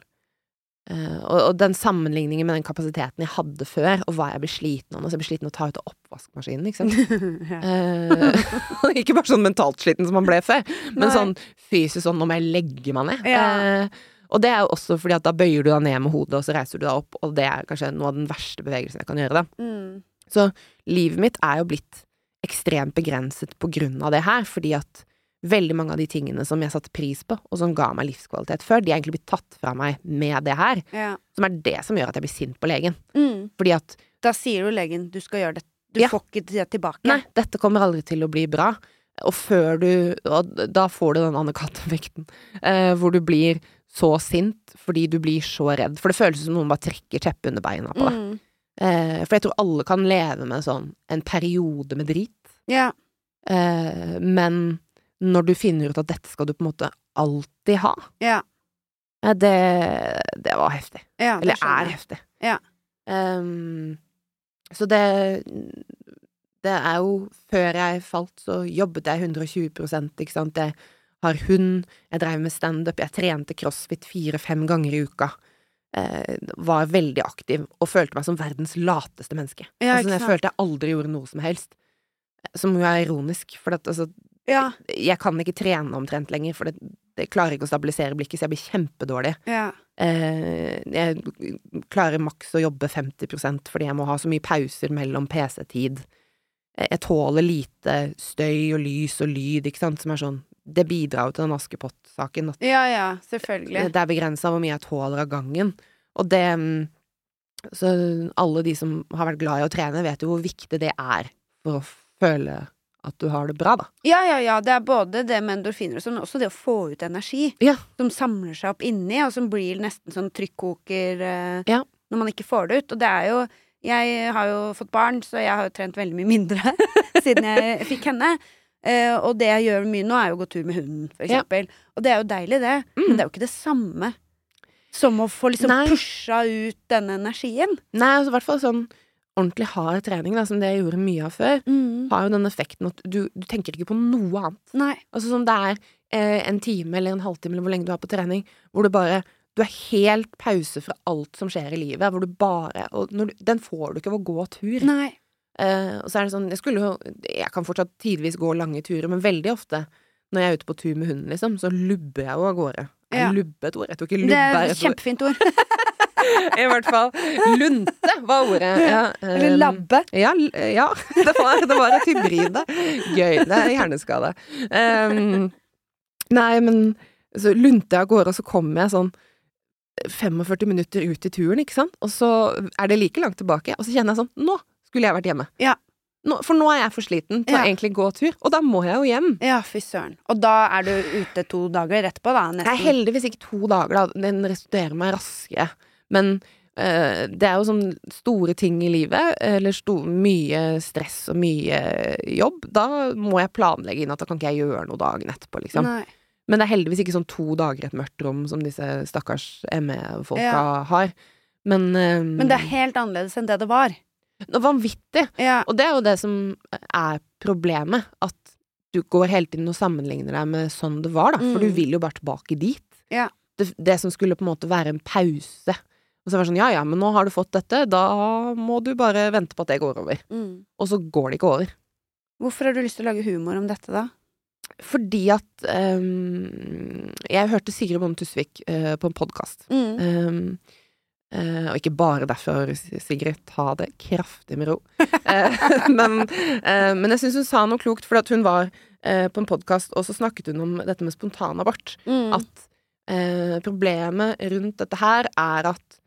Uh, og, og den sammenligningen med den kapasiteten jeg hadde før, og hva jeg ble sliten av nå. Så jeg ble sliten av å ta ut av oppvaskmaskinen, ikke sant. Eh, ikke bare sånn mentalt sliten som man ble før, men Nei. sånn fysisk sånn nå må jeg legge meg ned. Ja. Uh, og det er jo også fordi at da bøyer du deg ned med hodet, og så reiser du deg opp, og det er kanskje noe av den verste bevegelsen jeg kan gjøre, da. Mm. Så livet mitt er jo blitt ekstremt begrenset på grunn av det her, fordi at veldig mange av de tingene som jeg satte pris på, og som ga meg livskvalitet før, de er egentlig blitt tatt fra meg med det her, ja. som er det som gjør at jeg blir sint på legen. Mm. Fordi at Da sier jo legen du skal gjøre det. Du Ja. får ikke det tilbake. Nei, dette kommer aldri til å bli bra. Og før du Og da får du den Anne Katt-effekten, eh, hvor du blir så sint fordi du blir så redd. For det føles som noen bare trekker teppet under beina på deg. Mm. Eh, for jeg tror alle kan leve med sånn en periode med drit, Ja. eh, men når du finner ut at dette skal du på en måte alltid ha, Ja. eh, det, det var heftig. ja det Eller er heftig. Ja. Um, så det Det er jo Før jeg falt, så jobbet jeg 120% ikke sant. Jeg har hund, jeg drev med standup, jeg trente crossfit fire-fem ganger i uka. Eh, var veldig aktiv og følte meg som verdens lateste menneske. Ja, altså, jeg følte jeg aldri gjorde noe som helst. Som jo er ironisk, for at, altså, Ja. jeg kan ikke trene omtrent lenger, for det, det klarer ikke å stabilisere blikket, så jeg blir kjempedårlig. Ja. Eh, jeg klarer maks å jobbe 50% fordi jeg må ha så mye pauser mellom PC-tid. Eh, Jeg tåler lite støy og lys og lyd, ikke sant, som er sånn Det bidrar jo til den Askepott-saken. ja, ja, selvfølgelig. Det er begrensa hvor mye jeg tåler av gangen. Og det mm, Så alle de som har vært glad i å trene, vet jo hvor viktig det er for å føle at du har det bra, da. Ja, ja, ja. Det er både det med endorfiner og sånn, men også det å få ut energi. Ja. Som samler seg opp inni, og som blir nesten sånn trykkoker eh, Ja. når man ikke får det ut. Og det er jo Jeg har jo fått barn, så jeg har jo trent veldig mye mindre siden jeg fikk henne. Eh, og det jeg gjør mye nå, er jo å gå tur med hunden, for Ja. eksempel. Og det er jo deilig, det. Mm. Men det er jo ikke det samme som å få liksom Nei. pusha ut denne energien. Nei, altså i hvert fall sånn ordentlig hard trening, da, som det jeg gjorde mye av før, Mm. har jo den effekten at du, du tenker ikke på noe annet. Nei. Altså som det er eh, en time eller en halvtime eller hvor lenge du er på trening, hvor du bare Du er helt pause fra alt som skjer i livet, hvor du bare Og du, den får du ikke av å gå tur. Nei. Eh, og så er det sånn Jeg skulle jo Jeg kan fortsatt tidvis gå lange turer, men veldig ofte når jeg er ute på tur med hunden, liksom, så lubber jeg jo av gårde. Ja. lubbe et ord? Jeg tror ikke lubbe er et ord. kjempefint ord. I hvert fall. Lunte var ordet. Ja, Eller eh, labbe. Ja, ja det, var, det var et hybrid der. Gøy. Det er hjerneskade. Um, nei, men så lunte jeg av gårde, og så kommer jeg sånn 45 minutter ut i turen, ikke sant? Og så er det like langt tilbake, og så kjenner jeg sånn Nå skulle jeg vært hjemme. Ja. Nå, for nå er jeg for sliten til Ja. å egentlig gå tur, og da må jeg jo hjem. Ja, fy søren. Og da er du ute to dager etterpå, da, Det er heldigvis ikke to dager, da. Den restituerer meg raskere. Men øh, det er jo sånn store ting i livet, eller stor, mye stress og mye jobb. Da må jeg planlegge inn at da kan ikke jeg gjøre noe dagen etterpå, liksom. Nei. Men det er heldigvis ikke sånn to dager i et mørkt rom som disse stakkars ME-folka Ja. har. Men, øh, Men det er helt annerledes enn det det var. Vanvittig. Ja. Og det er jo det som er problemet, at du går hele tiden og sammenligner deg med sånn det var, da. For Mm. du vil jo bare tilbake dit. Ja. Det, det som skulle på en måte være en pause. Og så var det sånn, ja ja, men nå har du fått dette, da må du bare vente på at det går over. Mm. Og så går det ikke over. Hvorfor har du lyst til å lage humor om dette, da? Fordi at um, Jeg hørte Sigrid Bonde Tusvik uh, på en podkast. Mm. Um, eh, og ikke bare derfor, Sigrid. Ta det kraftig med ro. Uh, men, uh, men jeg syns hun sa noe klokt, for at hun var på en podkast, og så snakket hun om dette med spontanabort. Mm. At problemet rundt dette her er at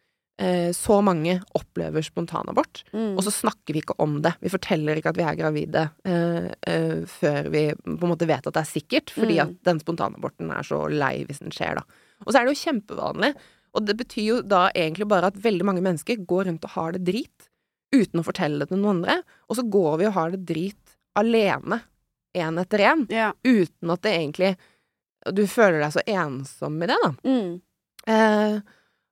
så mange opplever spontanabort, Mm. og så snakker vi ikke om det. Vi forteller ikke at vi er gravide før vi på en måte vet at det er sikkert, fordi Mm. at den spontanaborten er så lei hvis den skjer, da. Og så er det jo kjempevanlig, og det betyr jo da egentlig bare at veldig mange mennesker går rundt og har det drit uten å fortelle det til noen andre, og så går vi og har det drit alene, én etter én, Ja. uten at det egentlig Du føler deg så ensom i det, da. Mm. Eh,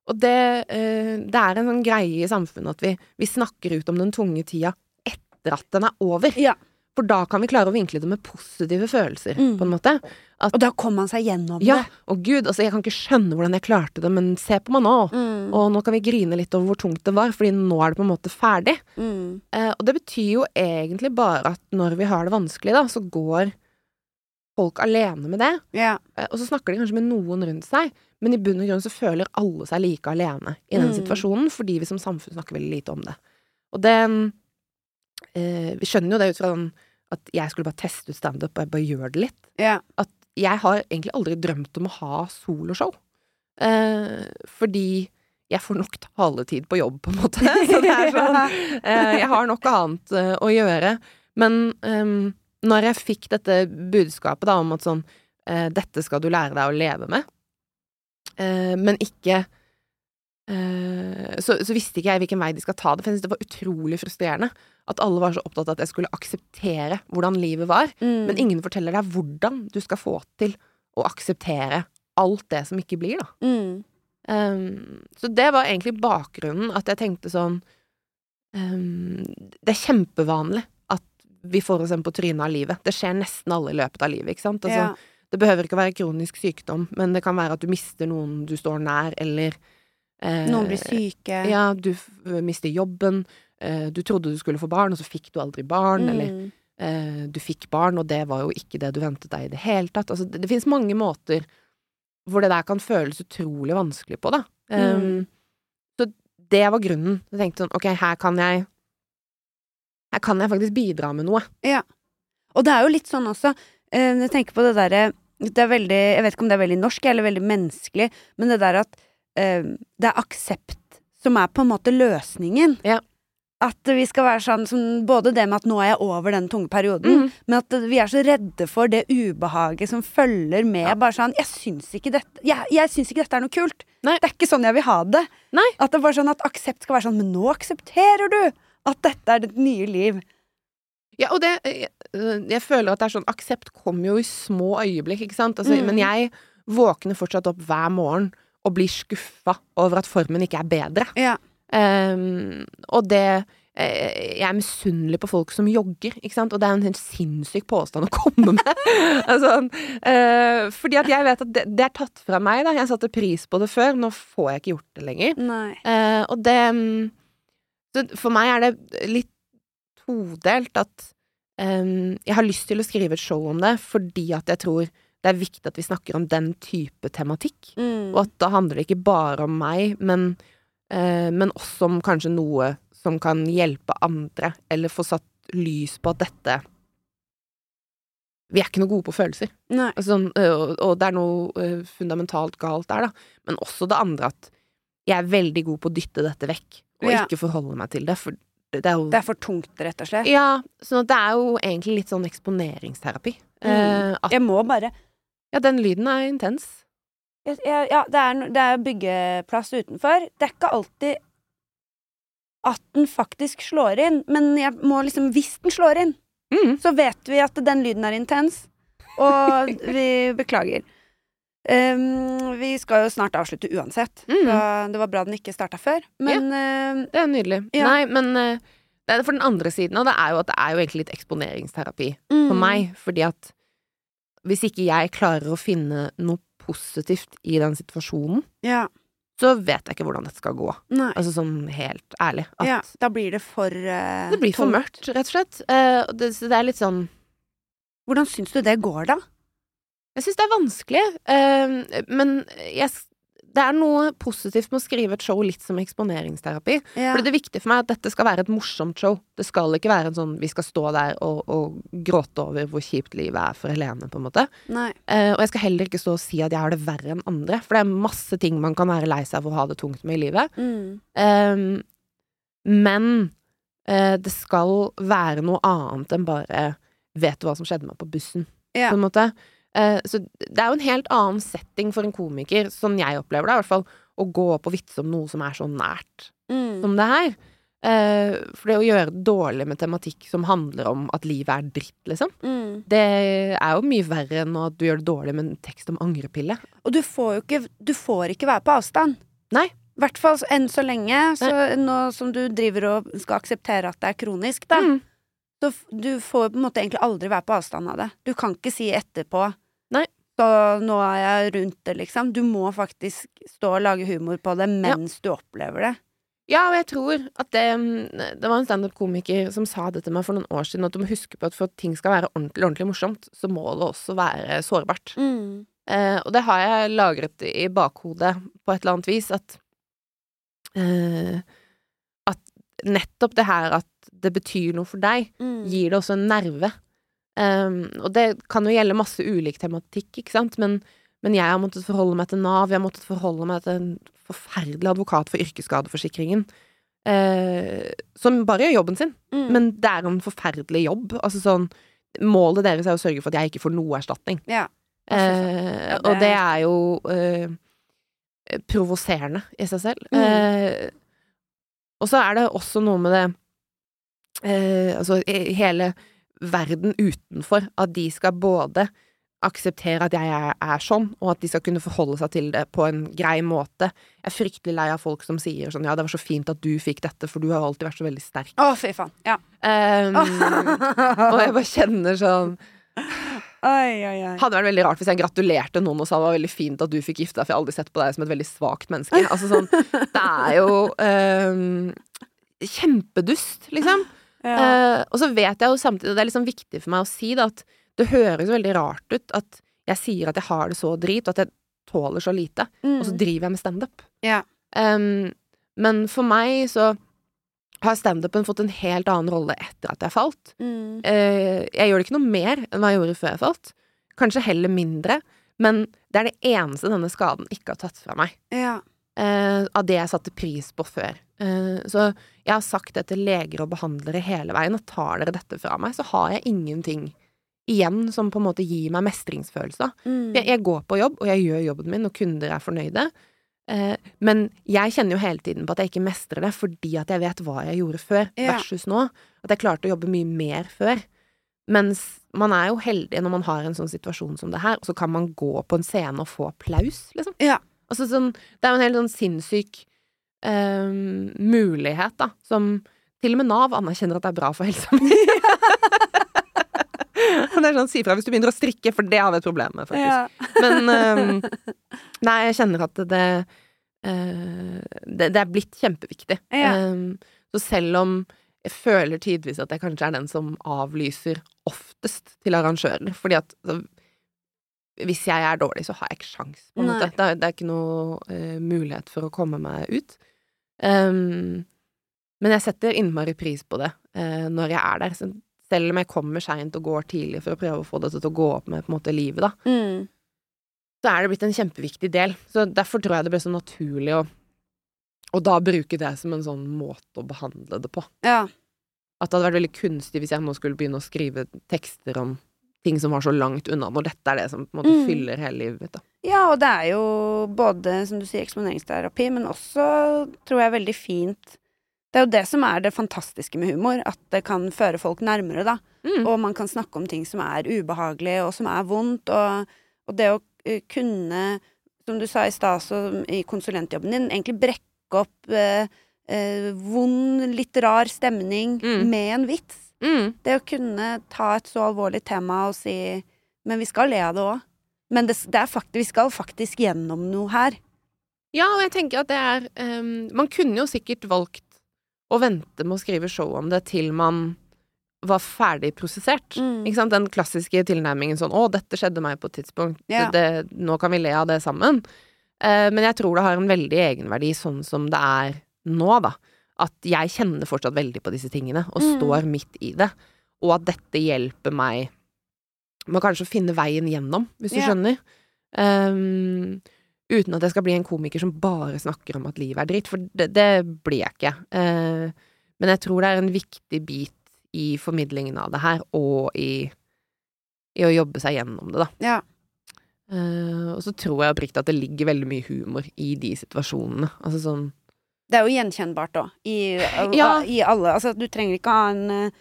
og det, eh, det er en sånn greie i samfunnet at vi, vi snakker ut om den tunge tida etter at den er over. Ja. For da kan vi klare å vinkle det med positive følelser, Mm. på en måte. Og da kom man seg gjennom Ja, det. og gud, altså jeg kan ikke skjønne hvordan jeg klarte det, men se på meg nå. Mm. Og nå kan vi grine litt over hvor tungt det var, fordi nå er det på en måte ferdig. Mm. Eh, og det betyr jo egentlig bare at når vi har det vanskelig, da, så går folk alene med det. Yeah. Eh, og så snakker de kanskje med noen rundt seg, men i bunn og grunn så føler alle seg like alene i den Mm. situasjonen, fordi vi som samfunn snakker veldig lite om det. Og det eh, Vi skjønner jo det ut fra den at jeg skulle bare teste ut standup, og jeg bare gjør det litt. ja. At jeg har egentlig aldri drømt om å ha soloshow. Eh, fordi jeg får nok taletid på jobb, på en måte. Så det er sånn eh, Jeg har nok annet eh, å gjøre. Men ehm, når jeg fikk dette budskapet da om at sånn eh, Dette skal du lære deg å leve med, eh, men ikke så, så visste ikke jeg hvilken vei de skal ta det, for jeg synes det var utrolig frustrerende at alle var så opptatt av at jeg skulle akseptere hvordan livet var, Mm. men ingen forteller deg hvordan du skal få til å akseptere alt det som ikke blir, da. Mm. Um, så det var egentlig bakgrunnen, at jeg tenkte sånn um, Det er kjempevanlig at vi får oss en på trynet av livet. Det skjer nesten alle i løpet av livet, ikke sant. Altså, ja. Det behøver ikke å være kronisk sykdom, men det kan være at du mister noen du står nær, eller eh, Noen blir syke. Ja, du f mister jobben. Eh, du trodde du skulle få barn, og så fikk du aldri barn. Eller Mm. eh, du fikk barn, og det var jo ikke det du ventet deg i det hele tatt. Altså, det, det finnes mange måter hvor det der kan føles utrolig vanskelig på, da. Um, Mm. Så det var grunnen. Jeg tenkte sånn, ok, her kan jeg Her kan jeg faktisk bidra med noe. Ja. Og det er jo litt sånn også, eh, jeg tenker på det derre det er veldig, Jeg vet ikke om det er veldig norsk eller veldig menneskelig, men det der at eh, det er aksept som er på en måte løsningen. Ja. At vi skal være sånn som Både det med at nå er jeg over den tunge perioden, Mm. men at vi er så redde for det ubehaget som følger med Ja. bare sånn Jeg syns ikke dette Jeg, jeg syns ikke dette er noe kult. Nei. Det er ikke sånn jeg vil ha det. Nei. At det bare sånn at aksept skal være sånn Men nå aksepterer du at dette er ditt nye liv. Ja, og det jeg, jeg føler at det er sånn Aksept kommer jo i små øyeblikk, ikke sant? Altså, Mm. Men jeg våkner fortsatt opp hver morgen og blir skuffa over at formen ikke er bedre. Ja. Um, og det eh, Jeg er misunnelig på folk som jogger, ikke sant? Og det er en helt sinnssyk påstand å komme med. altså, eh, fordi at jeg vet at det, det er tatt fra meg, da. Jeg satte pris på det før. Nå får jeg ikke gjort det lenger. Eh, og det mm, For meg er det litt todelt at um, jeg har lyst til å skrive et show om det fordi at jeg tror det er viktig at vi snakker om den type tematikk. Mm. Og at da handler det ikke bare om meg, men, eh, men også om kanskje noe som kan hjelpe andre, eller få satt lys på at dette Vi er ikke noe gode på følelser. Altså, sånn, og, og det er noe fundamentalt galt der, da. Men også det andre at jeg er veldig god på å dytte dette vekk, og Ja. ikke forholde meg til det. For det er jo Det er for tungt, rett og slett. Ja, Så det er jo egentlig litt sånn eksponeringsterapi. Mm. Eh, at, Jeg må bare ja, den lyden er intens. jeg, Ja, det er, det er byggeplass utenfor. Det er ikke alltid at den faktisk slår inn, men jeg må liksom Hvis den slår inn, Mm. så vet vi at den lyden er intens, og vi beklager. Um, vi skal jo snart avslutte uansett, Mm. så det var bra den ikke starta før. Men ja, Det er nydelig. Ja. Nei, men eh, det er for den andre siden av det er jo at det er jo egentlig litt eksponeringsterapi mm, for meg. Fordi at hvis ikke jeg klarer å finne noe positivt i den situasjonen, Ja. så vet jeg ikke hvordan dette skal gå. Nei. Altså sånn helt ærlig. At Ja, da blir det for uh, det blir for mørkt, rett og slett. Uh, det, så det er litt sånn Hvordan syns du det går, da? Jeg syns det er vanskelig, uh, men jeg, det er noe positivt med å skrive et show litt som eksponeringsterapi. Ja. For det viktige for meg er at dette skal være et morsomt show. Det skal ikke være en sånn vi skal stå der og, og gråte over hvor kjipt livet er for Helene, på en måte. Eh, og jeg skal heller ikke stå og si at jeg har det verre enn andre, for det er masse ting man kan være lei seg for å ha det tungt med i livet. Mm. Ehm, men eh, det skal være noe annet enn bare Vet du hva som skjedde meg på bussen? Ja. På en måte. Eh, så det er jo en helt annen setting for en komiker, sånn jeg opplever det i hvert fall, å gå opp og vitse om noe som er så nært Mm. som det her. Eh, for det å gjøre det dårlig med tematikk som handler om at livet er dritt, liksom, Mm. det er jo mye verre enn at du gjør det dårlig med en tekst om angrepille. Og du får jo ikke Du får ikke være på avstand. Nei. I hvert fall enn så lenge. Så nå som du driver og skal akseptere at det er kronisk, da, Mm. så du får på en måte egentlig aldri være på avstand av det. Du kan ikke si etterpå Så nå er jeg rundt det, liksom. Du må faktisk stå og lage humor på det mens du opplever det. Ja, og jeg tror at det mm, Det var en standup-komiker som sa det til meg for noen år siden, at du må huske på at for at ting skal være ordentlig, ordentlig morsomt, så må det også være sårbart. Eh, og det har jeg lagret i bakhodet på et eller annet vis, at eh, At nettopp det her at det betyr noe for deg, Mm. gir det også en nerve. Um, og det kan jo gjelde masse ulik tematikk, ikke sant, men, men jeg har måttet forholde meg til Nav, jeg har måttet forholde meg til en forferdelig advokat for yrkesskadeforsikringen, uh, som bare gjør jobben sin, Mm. men det er en forferdelig jobb. Altså sånn Målet deres er å sørge for at jeg ikke får noe erstatning. Ja. Det og det er- jo uh, provoserende i seg selv. Mm. Og så er det også noe med det Altså hele verden utenfor, at de skal både akseptere at jeg er, er sånn, og at de skal kunne forholde seg til det på en grei måte. Jeg er fryktelig lei av folk som sier sånn ja, det var så fint at du fikk dette, for du har alltid vært så veldig sterk. Å, fy faen. Ja. Um, og jeg bare kjenner sånn Oi, oi, oi. hadde vært veldig rart hvis jeg gratulerte noen og sa det var veldig fint at du fikk gifte deg, for jeg har aldri sett på deg som et veldig svakt menneske. Altså sånn, det er jo um, kjempedust, liksom. Ja. Eh, og så vet jeg jo samtidig, og det er liksom viktig for meg å si da, at det høres veldig rart ut at jeg sier at jeg har det så drit, og at jeg tåler så lite, og så Mm. driver jeg med standup. Ja. Um, men for meg så har standupen fått en helt annen rolle etter at jeg falt. Mm. Uh, jeg gjør det ikke noe mer enn hva jeg gjorde før jeg falt. Kanskje heller mindre, men det er det eneste denne skaden ikke har tatt fra meg. Ja. Uh, av det jeg satte pris på før. Eh, så jeg har sagt det til leger og behandlere hele veien, at tar dere dette fra meg, så har jeg ingenting igjen som på en måte gir meg mestringsfølelse. Mm. Jeg, jeg går på jobb, og jeg gjør jobben min, og kunder er fornøyde. Eh, men jeg kjenner jo hele tiden på at jeg ikke mestrer det, fordi at jeg vet hva jeg gjorde før, Ja. versus nå. At jeg klarte å jobbe mye mer før. Mens man er jo heldig når man har en sånn situasjon som det her, og så kan man gå på en scene og få applaus, liksom. Ja. Altså sånn, det er jo en helt sånn sinnssyk eh, mulighet, da, som til og med Nav anerkjenner at det er bra for helsa mi. det er sånn, si fra hvis du begynner å strikke, for det har vi et problem med, faktisk. Ja. Men um, Nei, jeg kjenner at det uh, det, det er blitt kjempeviktig. Ja. Um, så selv om jeg føler tidvis at jeg kanskje er den som avlyser oftest til arrangører, fordi at altså, hvis jeg er dårlig, så har jeg ikke sjans, på en måte. Det er, det er ikke noe uh, mulighet for å komme meg ut. Ehm, men jeg setter innmari pris på det uh, når jeg er der. Så selv om jeg kommer seint og går tidlig for å prøve å få dette til å gå opp med på en måte livet, da, Mm. så er det blitt en kjempeviktig del. Så derfor tror jeg det ble så naturlig å, og da bruke det som en sånn måte å behandle det på. ja. At det hadde vært veldig kunstig hvis jeg nå skulle begynne å skrive tekster om ting som var så langt unna, når dette er det som på en måte Mm. fyller hele livet mitt, da. Ja, og det er jo både, som du sier, eksponeringsterapi, men også, tror jeg, veldig fint Det er jo det som er det fantastiske med humor, at det kan føre folk nærmere, da. Mm. Og man kan snakke om ting som er ubehagelige, og som er vondt, og, og det å eh, kunne, som du sa i stad, så i konsulentjobben din, egentlig brekke opp eh, eh, vond, litt rar stemning Mm. med en vits. Mm. Det å kunne ta et så alvorlig tema og si Men vi skal le av det òg. Men det, det er faktisk, vi skal faktisk gjennom noe her. Ja, og jeg tenker at det er um, Man kunne jo sikkert valgt å vente med å skrive show om det til man var ferdig prosessert. Mm. Ikke sant? Den klassiske tilnærmingen sånn 'Å, dette skjedde meg på et tidspunkt. Ja. Det, nå kan vi le av det sammen'. Uh, men jeg tror det har en veldig egenverdi sånn som det er nå, da. At jeg kjenner fortsatt veldig på disse tingene, og Mm. står midt i det. Og at dette hjelper meg med kanskje å finne veien gjennom, hvis du yeah. skjønner. Um, uten at jeg skal bli en komiker som bare snakker om at livet er dritt, for det, det blir jeg ikke. Uh, men jeg tror det er en viktig bit i formidlingen av det her, og i, i å jobbe seg gjennom det, da. Ja. Uh, og så tror jeg oppriktig at det ligger veldig mye humor i de situasjonene. Altså sånn Det er jo gjenkjennbart òg, i, Ja. i alle Altså, du trenger ikke ha en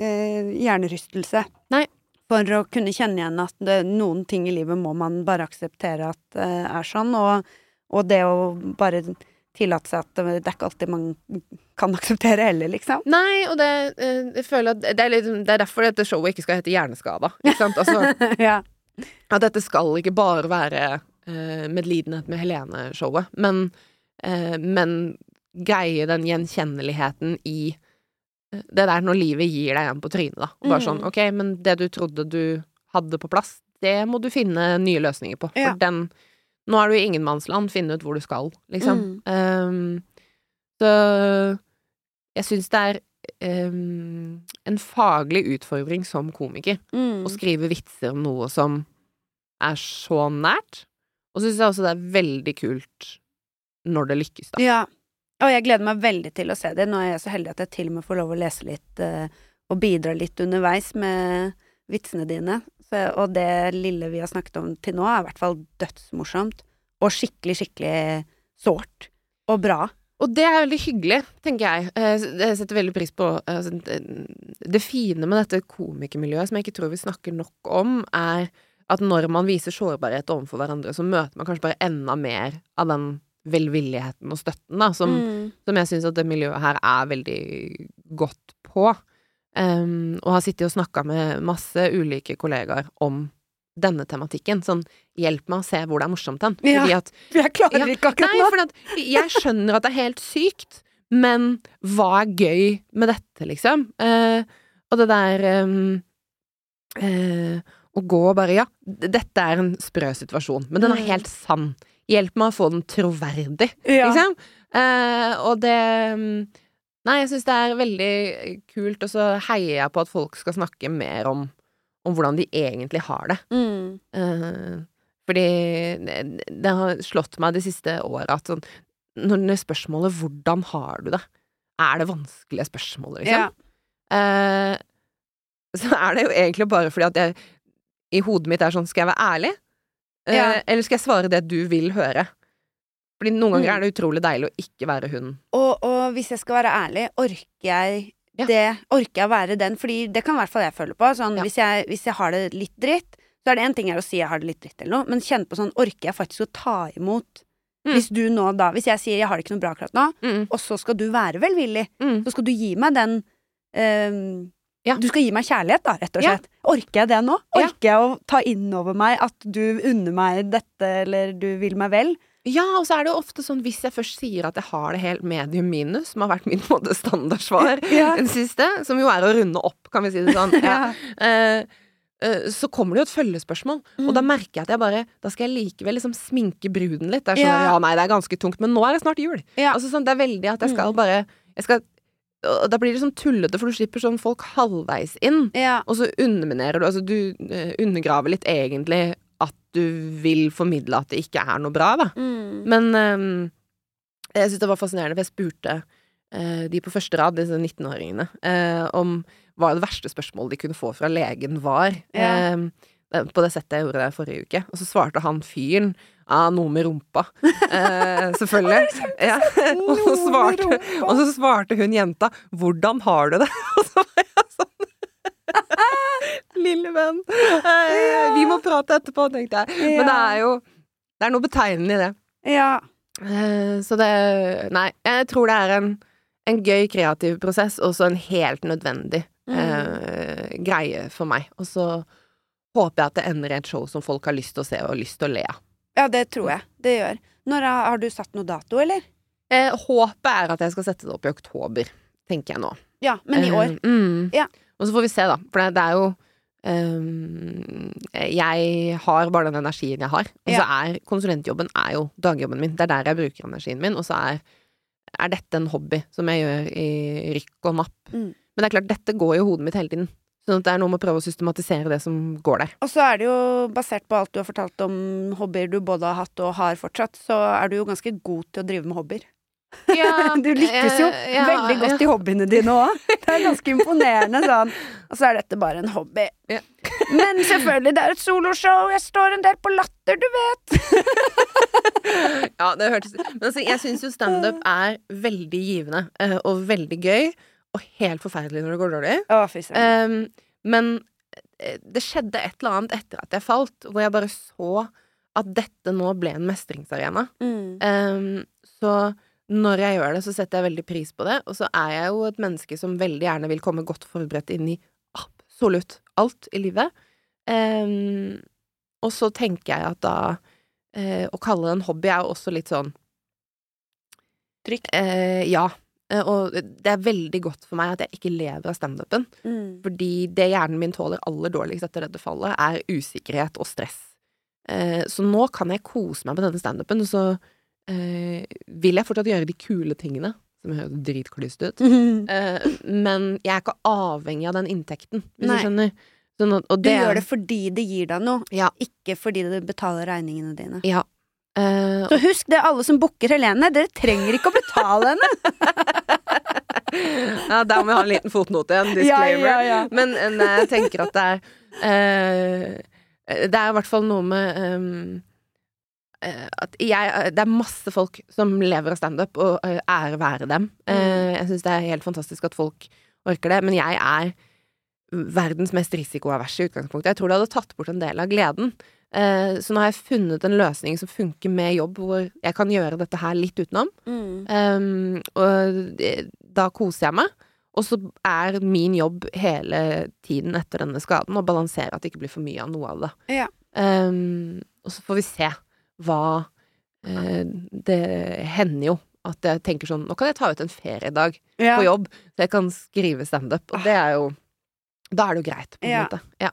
eh, hjernerystelse Nei. for å kunne kjenne igjen at det, noen ting i livet må man bare akseptere at eh, er sånn, og, og det å bare tillate seg at det er ikke alltid man kan akseptere heller, liksom. Nei, og det, eh, jeg føler at det er, litt, det er derfor dette showet ikke skal hete Hjerneskada. Ikke sant? Altså, ja. at dette skal ikke bare være medlidenhet med Helene-showet, men, men greie den gjenkjenneligheten i eh, det der når livet gir deg en på trynet, da. Og Bare Mm. sånn, ok, men det du trodde du hadde på plass, det må du finne nye løsninger på. For Ja. den Nå er du i ingenmannsland, finne ut hvor du skal, liksom. Mm. Um, så jeg syns det er um, en faglig utfordring som komiker Mm. å skrive vitser om noe som er så nært. Og så syns jeg også det er veldig kult når det lykkes, da. Ja. Og jeg gleder meg veldig til å se det. Nå er jeg så heldig at jeg til og med får lov å lese litt uh, og bidra litt underveis med vitsene dine. Så, og det lille vi har snakket om til nå, er i hvert fall dødsmorsomt. Og skikkelig, skikkelig sårt. Og bra. Og det er veldig hyggelig, tenker jeg. Eh, Jeg setter veldig pris på eh, altså, Det fine med dette komikermiljøet, som jeg ikke tror vi snakker nok om, er at når man viser sårbarhet overfor hverandre, så møter man kanskje bare enda mer av den velvilligheten og støtten, da, som, Mm. som jeg syns at det miljøet her er veldig godt på. Um, og har sittet og snakka med masse ulike kollegaer om denne tematikken. Sånn, hjelp meg å se hvor det er morsomt hen. Ja. Fordi at Jeg klarer Ja, ikke akkurat Nei, nå. for at jeg skjønner at det er helt sykt, men hva er gøy med dette, liksom? Uh, og det der um, uh, Å gå og bare Ja, dette er en sprø situasjon, men den er Mm. helt sann. Hjelp meg å få den troverdig, Ja. liksom. Eh, og det mm, Nei, jeg syns det er veldig kult, og så heier jeg på at folk skal snakke mer om, om hvordan de egentlig har det. Mm. Eh, fordi det, det har slått meg det siste året at sånn Når spørsmålet 'hvordan har du det?' er det vanskelige spørsmålet, liksom. Ja. Eh, så er det jo egentlig bare fordi at jeg i hodet mitt er sånn Skal jeg være ærlig? Eh, Ja. Eller skal jeg svare det du vil høre? Fordi noen ganger Mm. er det utrolig deilig å ikke være hun. Og, og hvis jeg skal være ærlig, orker jeg Ja. det? Orker jeg å være den? Fordi det kan i hvert fall jeg føle på. Sånn, Ja. hvis, jeg, hvis jeg har det litt dritt, så er det én ting å si jeg har det litt dritt eller noe, men kjenne på sånn Orker jeg faktisk å ta imot? Mm. Hvis du nå da Hvis jeg sier jeg har det ikke noe bra akkurat nå, Mm, og så skal du være velvillig, mm. så skal du gi meg den ehm, Ja. Du skal gi meg kjærlighet, da, rett og Ja. slett. Orker jeg det nå? Ja. Orker jeg å ta inn over meg at du unner meg dette, eller du vil meg vel? Ja, og så er det jo ofte sånn hvis jeg først sier at jeg har det helt medium minus, som har vært min måte standardsvar Ja. den siste, som jo er å runde opp, kan vi si det sånn. Ja. uh, uh, så kommer det jo et følgespørsmål, og da Mm. merker jeg at jeg bare Da skal jeg likevel liksom sminke bruden litt. Det er sånn Ja. ja, nei, det er ganske tungt, men nå er det snart jul. Ja. Altså sånn, Det er veldig at jeg skal Mm. bare jeg skal, og Da blir det sånn tullete, for du slipper sånn folk halvveis inn. Ja. Og så underminerer du Altså, du eh, undergraver litt egentlig at du vil formidle at det ikke er noe bra, da. Mm. Men um, jeg syns det var fascinerende, for jeg spurte uh, de på første rad, disse 19-åringene, uh, om hva det verste spørsmålet de kunne få fra legen var. Ja. Eh, på det settet jeg gjorde det forrige uke. Og så svarte han fyren ja, noe med rumpa. Eh, selvfølgelig. ja. og, så svarte, og så svarte hun jenta 'hvordan har du det?' Og så var jeg sånn Lille venn. Eh, vi må prate etterpå, tenkte jeg. Men det er jo Det er noe betegnende i det. Ja. Eh, så det Nei, jeg tror det er en, en gøy kreativ prosess, og så en helt nødvendig Mm. eh, greie for meg. Og så håper jeg at det ender i et show som folk har lyst til å se og lyst til å le av. ja, det tror jeg. Det gjør. Når har du satt noe dato, eller? Eh, håpet er at jeg skal sette det opp i oktober, tenker jeg nå. Ja, men i år. Eh, mm. Ja. Og så får vi se, da. For det, det er jo Um, Jeg har bare den energien jeg har. Og så er konsulentjobben er jo dagjobben min. Det er der jeg bruker energien min. Og så er, er dette en hobby som jeg gjør i rykk og napp. Mm. Men det er klart, dette går i hodet mitt hele tiden. Sånn at det er noe med å prøve å systematisere det som går der. Og så er det jo, basert på alt du har fortalt om hobbyer du både har hatt og har fortsatt, så er du jo ganske god til å drive med hobbyer. Du lykkes jo ja, ja, veldig godt i hobbyene dine òg. Det er ganske imponerende sånn. Og så er dette bare en hobby. Ja. Men selvfølgelig, det er et soloshow. Jeg står en del på latter, du vet. Ja, det hørtes Men altså, jeg syns jo standup er veldig givende eh, og veldig gøy. Og helt forferdelig når det går dårlig. Å. Um, men eh, det skjedde et eller annet etter at jeg falt, hvor jeg bare så at dette nå ble en mestringsarena. Mm. Um, så når jeg gjør det, så setter jeg veldig pris på det. Og så er jeg jo et menneske som veldig gjerne vil komme godt forberedt inn i absolutt alt i livet. Um, og så tenker jeg at da uh, Å kalle det en hobby er jo også litt sånn Trykk. Uh, ja. Uh, og det er veldig godt for meg at jeg ikke lever av standupen. Mm. Fordi det hjernen min tåler aller dårligst etter dette fallet, er usikkerhet og stress. så nå kan jeg kose meg med denne standupen, og så vil jeg fortsatt gjøre de kule tingene. Som høres dritklyst ut. Eh, men jeg er ikke avhengig av den inntekten, hvis Nei. du skjønner. Sånn at, og Du gjør det fordi det gir deg noe, Ja. ikke fordi det betaler regningene dine. Ja. Eh, Så husk det, alle som booker Helene, dere trenger ikke å betale henne! ja, der må jeg ha en liten fotnote igjen. Disclaimer. Ja, ja, ja. Men nei, jeg tenker at det er uh, Det er i hvert fall noe med eh, at jeg, det er masse folk som lever av standup, og eh, ære være dem. Eh, jeg syns det er helt fantastisk at folk orker det, men jeg er verdens mest risikoaverse i utgangspunktet. Jeg tror det hadde tatt bort en del av gleden. Eh, så nå har jeg funnet en løsning som funker med jobb, hvor jeg kan gjøre dette her litt utenom. Mm. Um, og da koser jeg meg. Og så er min jobb hele tiden etter denne skaden å balansere at det ikke blir for mye av noe av det. Ja. Um, og så får vi se hva uh, Det hender jo at jeg tenker sånn Nå kan jeg ta ut en feriedag Ja. på jobb, så jeg kan skrive standup. Og det er jo Da er det jo greit, på en Ja. måte. Ja.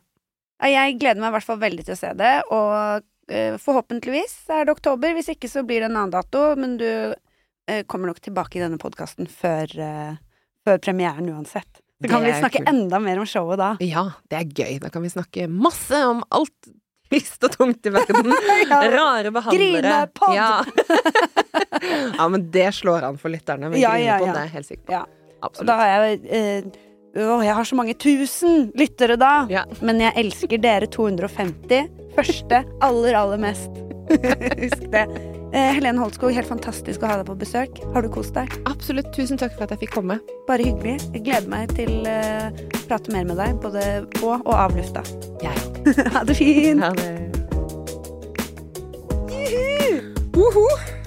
Ja, Jeg gleder meg i hvert fall veldig til å se det, og eh, forhåpentligvis er det oktober. Hvis ikke så blir det en annen dato, men du eh, kommer nok tilbake i denne podkasten før, eh, før premieren uansett. Så kan vi snakke cool. enda mer om showet da. ja, det er gøy. Da kan vi snakke masse om alt trist og tungt i verden. Ja. Rare behandlere. Grinepod. Ja. ja, men det slår an for lytterne. Men Ja, ja, grinepod, ja. det er jeg helt sikker på. Ja. Absolutt. da har jeg eh, Å, jeg har så mange tusen lyttere da! Ja. Men jeg elsker dere 250. Første, aller, aller mest. Husk det. Eh, Helene Holtskog, helt fantastisk å ha deg på besøk. Har du kost deg? Absolutt. Tusen takk for at jeg fikk komme. Bare hyggelig. Jeg gleder meg til eh, å prate mer med deg, både på og av lufta. Jeg ha det fint! Ha det. Uhu.